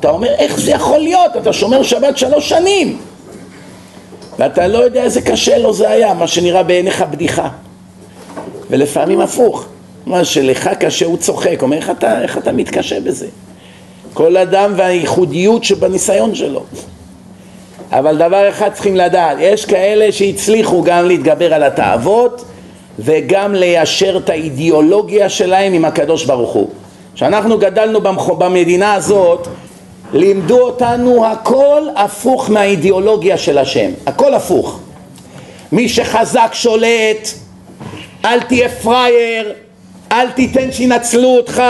אתה אומר, איך זה יכול להיות? אתה שומר שבת שלוש שנים ואתה לא יודע איזה קשה לו זה היה, מה שנראה בעיניך בדיחה. ולפעמים הפוך, מה שלך קשה הוא צוחק, אומר איך אתה, איך אתה מתקשה בזה? כל אדם והייחודיות שבניסיון שלו. אבל דבר אחד צריכים לדעת, יש כאלה שהצליחו גם להתגבר על התאוות וגם ליישר את האידיאולוגיה שלהם עם הקדוש ברוך הוא. כשאנחנו גדלנו במדינה הזאת לימדו אותנו הכל הפוך מהאידיאולוגיה של השם, הכל הפוך. מי שחזק שולט, אל תהיה פראייר, אל תיתן שינצלו אותך,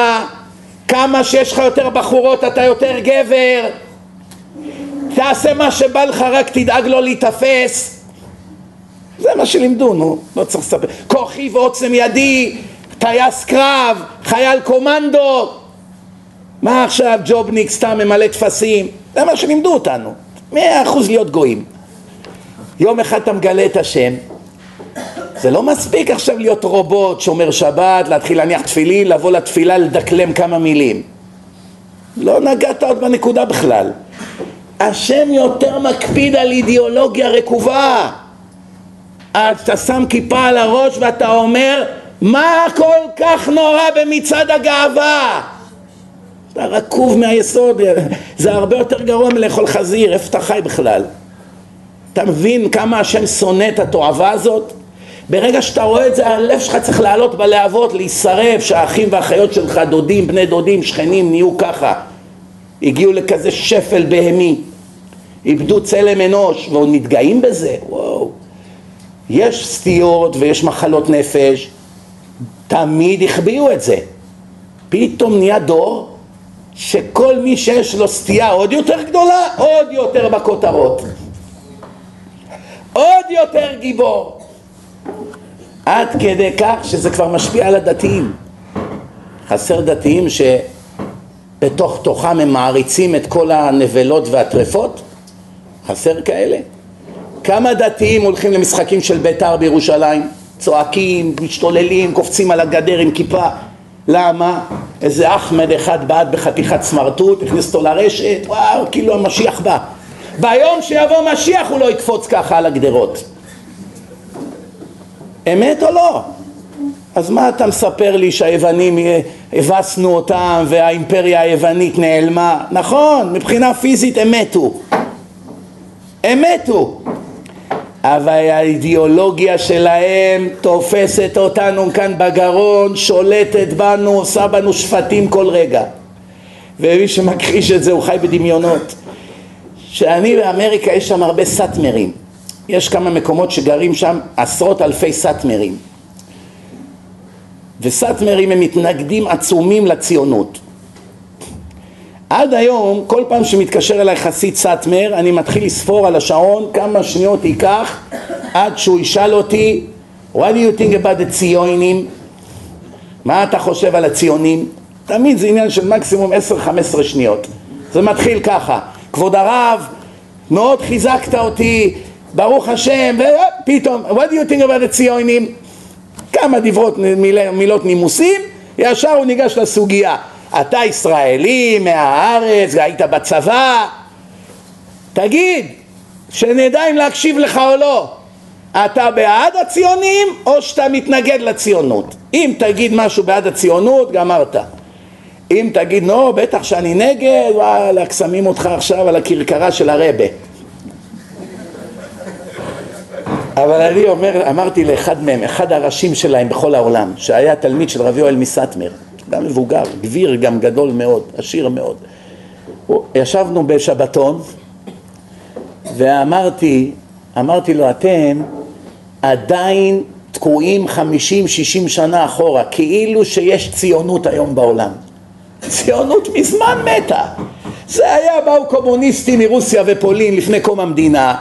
כמה שיש לך יותר בחורות אתה יותר גבר. תעשה מה שבא לך רק תדאג לא להיתפס. זה מה שלימדו נו לא צריך לספר. כוחי ועוצם ידי טייס קרב חייל קומנדו. מה עכשיו ג'ובניק סתם ממלא טפסים? זה מה שלימדו אותנו. מאה אחוז להיות גויים. יום אחד אתה מגלה את השם זה לא מספיק עכשיו להיות רובוט, שומר שבת, להתחיל להניח תפילין, לבוא לתפילה, לדקלם כמה מילים. לא נגעת עוד בנקודה בכלל. השם יותר מקפיד על אידיאולוגיה רקובה. אתה שם כיפה על הראש ואתה אומר, מה כל כך נורא במצעד הגאווה? אתה רקוב מהיסוד, זה הרבה יותר גרוע מלאכול חזיר, איפה אתה חי בכלל? אתה מבין כמה השם שונא את התועבה הזאת? ברגע שאתה רואה את זה, הלב שלך צריך לעלות בלהבות, להישרף, שהאחים והאחיות שלך, דודים, בני דודים, שכנים, נהיו ככה. הגיעו לכזה שפל בהמי. איבדו צלם אנוש, ועוד מתגאים בזה, וואו. יש סטיות ויש מחלות נפש, תמיד החביאו את זה. פתאום נהיה דור שכל מי שיש לו סטייה עוד יותר גדולה, עוד יותר בכותרות. עוד יותר גיבור. עד כדי כך שזה כבר משפיע על הדתיים. חסר דתיים שבתוך תוכם הם מעריצים את כל הנבלות והטרפות? חסר כאלה? כמה דתיים הולכים למשחקים של בית"ר בירושלים? צועקים, משתוללים, קופצים על הגדר עם כיפה. למה? איזה אחמד אחד בעט בחתיכת סמרטוט, הכניס אותו לרשת, וואו, כאילו המשיח בא. ביום שיבוא משיח הוא לא יקפוץ ככה על הגדרות. אמת או לא? אז מה אתה מספר לי שהיוונים, הבסנו אותם והאימפריה היוונית נעלמה? נכון, מבחינה פיזית הם מתו. הם מתו. אבל האידיאולוגיה שלהם תופסת אותנו כאן בגרון, שולטת בנו, עושה בנו שפטים כל רגע. ומי שמכחיש את זה הוא חי בדמיונות. שאני באמריקה יש שם הרבה סאטמרים. יש כמה מקומות שגרים שם עשרות אלפי סאטמרים וסאטמרים הם מתנגדים עצומים לציונות עד היום כל פעם שמתקשר אליי חסיד סאטמר אני מתחיל לספור על השעון כמה שניות ייקח עד שהוא ישאל אותי what do you think about the ציונים? מה אתה חושב על הציונים? תמיד זה עניין של מקסימום 10-15 שניות זה מתחיל ככה כבוד הרב מאוד חיזקת אותי ברוך השם, ופתאום, what do you think about the ציונים? כמה דברות, מיל, מילות נימוסים, ישר הוא ניגש לסוגיה. אתה ישראלי, מהארץ, היית בצבא, תגיד, שנדע אם להקשיב לך או לא. אתה בעד הציונים או שאתה מתנגד לציונות? אם תגיד משהו בעד הציונות, גמרת. אם תגיד, נו, בטח שאני נגד, וואלה, שמים אותך עכשיו על הכרכרה של הרבה. אבל אני אומר, אמרתי לאחד מהם, אחד הראשים שלהם בכל העולם, שהיה תלמיד של רבי יואל מסטמר, גם מבוגר, גביר גם גדול מאוד, עשיר מאוד. ישבנו בשבתון ואמרתי, אמרתי לו, אתם עדיין תקועים חמישים, שישים שנה אחורה, כאילו שיש ציונות היום בעולם. ציונות מזמן מתה. זה היה, באו קומוניסטים מרוסיה ופולין לפני קום המדינה,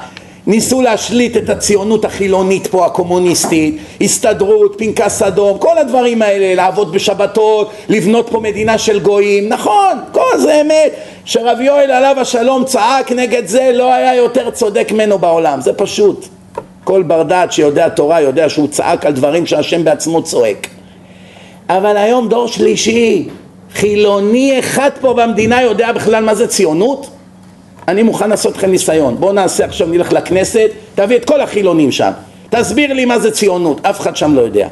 ניסו להשליט את הציונות החילונית פה הקומוניסטית, הסתדרות, פנקס אדום, כל הדברים האלה, לעבוד בשבתות, לבנות פה מדינה של גויים, נכון, כל זה אמת, שרב יואל עליו השלום צעק נגד זה לא היה יותר צודק ממנו בעולם, זה פשוט, כל בר דעת שיודע תורה יודע שהוא צעק על דברים שהשם בעצמו צועק. אבל היום דור שלישי, חילוני אחד פה במדינה יודע בכלל מה זה ציונות? אני מוכן לעשות לכם ניסיון, בואו נעשה עכשיו, נלך לכנסת, תביא את כל החילונים שם, תסביר לי מה זה ציונות, אף אחד שם לא יודע.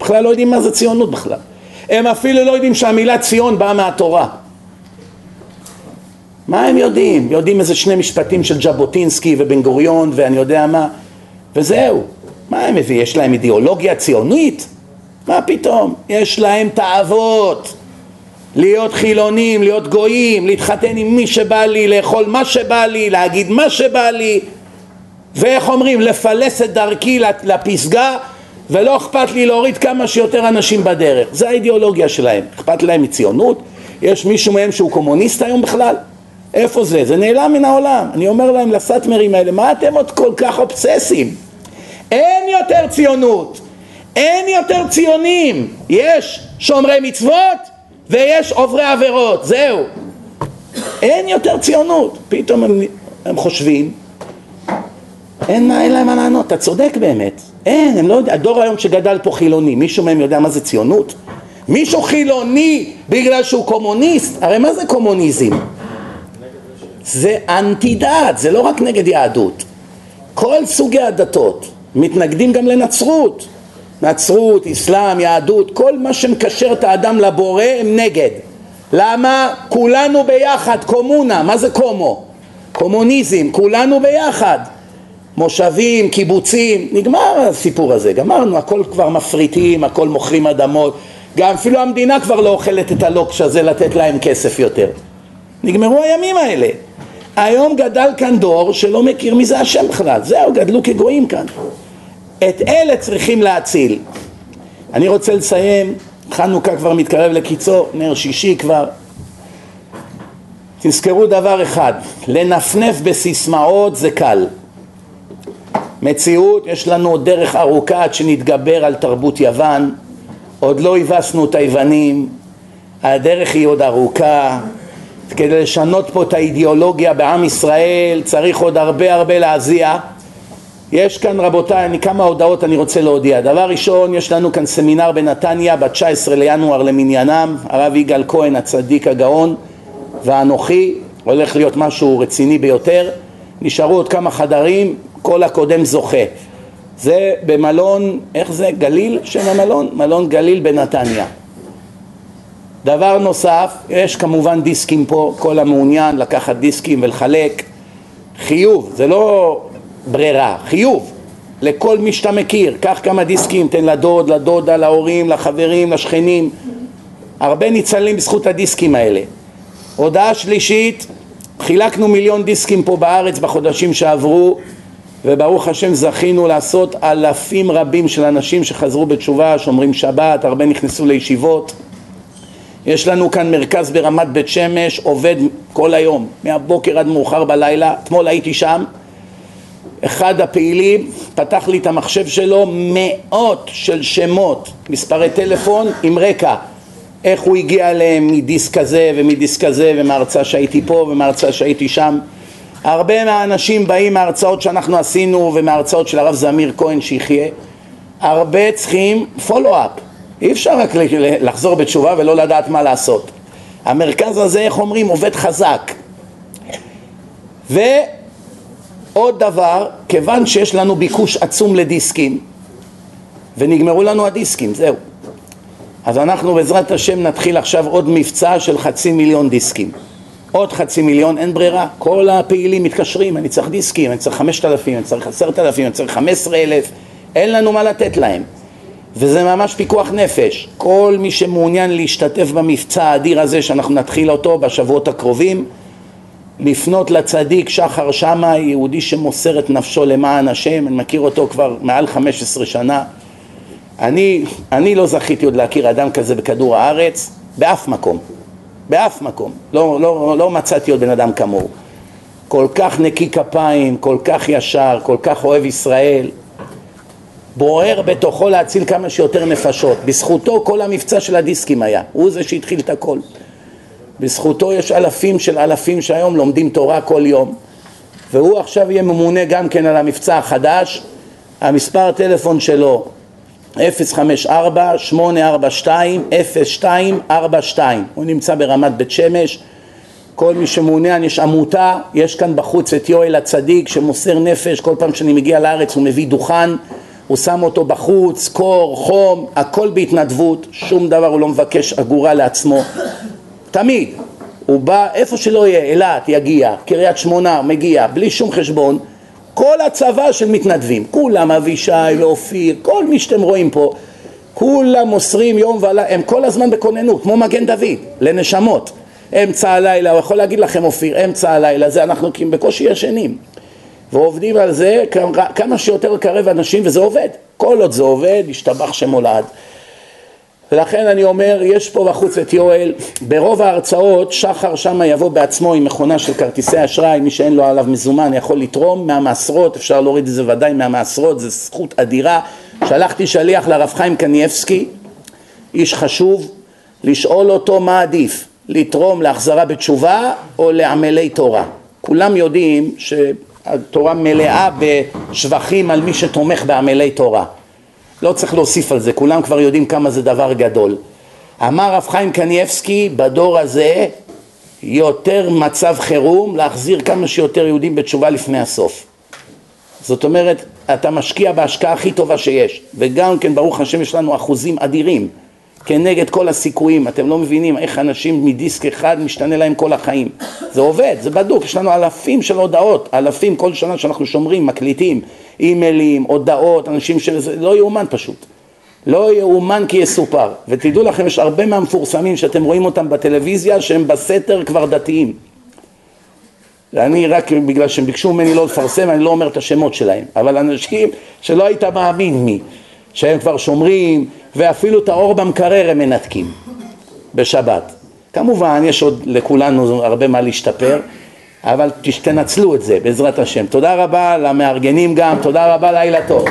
בכלל לא יודעים מה זה ציונות בכלל. הם אפילו לא יודעים שהמילה ציון באה מהתורה. מה הם יודעים? יודעים איזה שני משפטים של ז'בוטינסקי ובן גוריון ואני יודע מה, וזהו. מה הם מביאים? יש להם אידיאולוגיה ציונית? מה פתאום? יש להם תאוות. להיות חילונים, להיות גויים, להתחתן עם מי שבא לי, לאכול מה שבא לי, להגיד מה שבא לי ואיך אומרים, לפלס את דרכי לפסגה ולא אכפת לי להוריד כמה שיותר אנשים בדרך. זה האידיאולוגיה שלהם. אכפת להם מציונות? יש מישהו מהם שהוא קומוניסט היום בכלל? איפה זה? זה נעלם מן העולם. אני אומר להם לסאטמרים האלה, מה אתם עוד כל כך אובססים? אין יותר ציונות, אין יותר ציונים. יש שומרי מצוות ויש עוברי עבירות, זהו. אין יותר ציונות. פתאום הם, הם חושבים, אין מה, אין להם מה לענות, אתה צודק באמת. אין, הם לא יודעים, הדור היום שגדל פה חילוני, מישהו מהם יודע מה זה ציונות? מישהו חילוני בגלל שהוא קומוניסט? הרי מה זה קומוניזם? זה אנטי דת, זה לא רק נגד יהדות. כל סוגי הדתות מתנגדים גם לנצרות. נצרות, אסלאם, יהדות, כל מה שמקשר את האדם לבורא הם נגד. למה? כולנו ביחד, קומונה, מה זה קומו? קומוניזם, כולנו ביחד. מושבים, קיבוצים, נגמר הסיפור הזה, גמרנו, הכל כבר מפריטים, הכל מוכרים אדמות, גם אפילו המדינה כבר לא אוכלת את הלוקש הזה לתת להם כסף יותר. נגמרו הימים האלה. היום גדל כאן דור שלא מכיר מי זה השם בכלל, זהו, גדלו כגויים כאן. את אלה צריכים להציל. אני רוצה לסיים, חנוכה כבר מתקרב לקיצור, נר שישי כבר. תזכרו דבר אחד, לנפנף בסיסמאות זה קל. מציאות, יש לנו עוד דרך ארוכה עד שנתגבר על תרבות יוון, עוד לא הבסנו את היוונים, הדרך היא עוד ארוכה, כדי לשנות פה את האידיאולוגיה בעם ישראל צריך עוד הרבה הרבה להזיע. יש כאן רבותיי, אני כמה הודעות אני רוצה להודיע. דבר ראשון, יש לנו כאן סמינר בנתניה ב-19 לינואר למניינם, הרב יגאל כהן הצדיק הגאון ואנוכי, הולך להיות משהו רציני ביותר. נשארו עוד כמה חדרים, כל הקודם זוכה. זה במלון, איך זה? גליל שם המלון? מלון גליל בנתניה. דבר נוסף, יש כמובן דיסקים פה, כל המעוניין לקחת דיסקים ולחלק. חיוב, זה לא ברירה, חיוב. לכל מי שאתה מכיר, קח כמה דיסקים, תן לדוד, לדודה, להורים, לחברים, לשכנים. הרבה ניצלים בזכות הדיסקים האלה. הודעה שלישית, חילקנו מיליון דיסקים פה בארץ בחודשים שעברו וברוך השם זכינו לעשות אלפים רבים של אנשים שחזרו בתשובה, שומרים שבת, הרבה נכנסו לישיבות. יש לנו כאן מרכז ברמת בית שמש, עובד כל היום, מהבוקר עד מאוחר בלילה. אתמול הייתי שם, אחד הפעילים פתח לי את המחשב שלו, מאות של שמות, מספרי טלפון עם רקע. איך הוא הגיע אליהם מדיסק כזה ומדיסק כזה ומהרצאה שהייתי פה ומהרצאה שהייתי שם. הרבה מהאנשים באים מההרצאות שאנחנו עשינו ומההרצאות של הרב זמיר כהן שיחיה. הרבה צריכים פולו-אפ אי אפשר רק לחזור בתשובה ולא לדעת מה לעשות. המרכז הזה איך אומרים עובד חזק ועוד דבר כיוון שיש לנו ביקוש עצום לדיסקים ונגמרו לנו הדיסקים זהו אז אנחנו בעזרת השם נתחיל עכשיו עוד מבצע של חצי מיליון דיסקים עוד חצי מיליון, אין ברירה, כל הפעילים מתקשרים, אני צריך דיסקים, אני צריך חמשת אלפים, אני צריך עשרת אלפים, אני צריך חמש עשרה אלף, אין לנו מה לתת להם. וזה ממש פיקוח נפש. כל מי שמעוניין להשתתף במבצע האדיר הזה שאנחנו נתחיל אותו בשבועות הקרובים, לפנות לצדיק שחר שמה, יהודי שמוסר את נפשו למען השם, אני מכיר אותו כבר מעל חמש עשרה שנה. אני, אני לא זכיתי עוד להכיר אדם כזה בכדור הארץ, באף מקום. באף מקום, לא, לא, לא מצאתי עוד בן אדם כמוהו. כל כך נקי כפיים, כל כך ישר, כל כך אוהב ישראל, בוער בתוכו להציל כמה שיותר נפשות. בזכותו כל המבצע של הדיסקים היה, הוא זה שהתחיל את הכל. בזכותו יש אלפים של אלפים שהיום לומדים תורה כל יום. והוא עכשיו יהיה ממונה גם כן על המבצע החדש. המספר הטלפון שלו 054-842-0242 הוא נמצא ברמת בית שמש. כל מי שמעוניין יש עמותה יש כאן בחוץ את יואל הצדיק שמוסר נפש. כל פעם שאני מגיע לארץ הוא מביא דוכן הוא שם אותו בחוץ, קור, חום, הכל בהתנדבות, שום דבר הוא לא מבקש אגורה לעצמו תמיד הוא בא איפה שלא יהיה, אילת יגיע, קריית שמונה מגיע, בלי שום חשבון כל הצבא של מתנדבים, כולם אבישי ואופיר, כל מי שאתם רואים פה, כולם מוסרים יום ולילה, הם כל הזמן בכוננות, כמו מגן דוד, לנשמות. אמצע הלילה, הוא יכול להגיד לכם אופיר, אמצע הלילה, זה אנחנו בקושי ישנים. ועובדים על זה כמה שיותר לקרב אנשים וזה עובד, כל עוד זה עובד, ישתבח שמולד. ולכן אני אומר, יש פה בחוץ את יואל, ברוב ההרצאות שחר שמה יבוא בעצמו עם מכונה של כרטיסי אשראי, מי שאין לו עליו מזומן יכול לתרום מהמעשרות, אפשר להוריד את זה ודאי מהמעשרות, זו זכות אדירה. שלחתי שליח לרב חיים קניאבסקי, איש חשוב, לשאול אותו מה עדיף, לתרום להחזרה בתשובה או לעמלי תורה. כולם יודעים שהתורה מלאה בשבחים על מי שתומך בעמלי תורה. לא צריך להוסיף על זה, כולם כבר יודעים כמה זה דבר גדול. אמר רב חיים קניאבסקי, בדור הזה יותר מצב חירום להחזיר כמה שיותר יהודים בתשובה לפני הסוף. זאת אומרת, אתה משקיע בהשקעה הכי טובה שיש, וגם כן ברוך השם יש לנו אחוזים אדירים כנגד כל הסיכויים, אתם לא מבינים איך אנשים מדיסק אחד משתנה להם כל החיים, זה עובד, זה בדוק, יש לנו אלפים של הודעות, אלפים כל שנה שאנחנו שומרים, מקליטים, אימיילים, הודעות, אנשים שזה לא יאומן פשוט, לא יאומן כי יסופר, ותדעו לכם יש הרבה מהמפורסמים שאתם רואים אותם בטלוויזיה שהם בסתר כבר דתיים, ואני רק בגלל שהם ביקשו ממני לא לפרסם, אני לא אומר את השמות שלהם, אבל אנשים שלא היית מאמין מי, שהם כבר שומרים, ואפילו את האור במקרר הם מנתקים בשבת. כמובן, יש עוד לכולנו הרבה מה להשתפר, אבל תנצלו את זה בעזרת השם. תודה רבה למארגנים גם, תודה רבה, לילה טוב.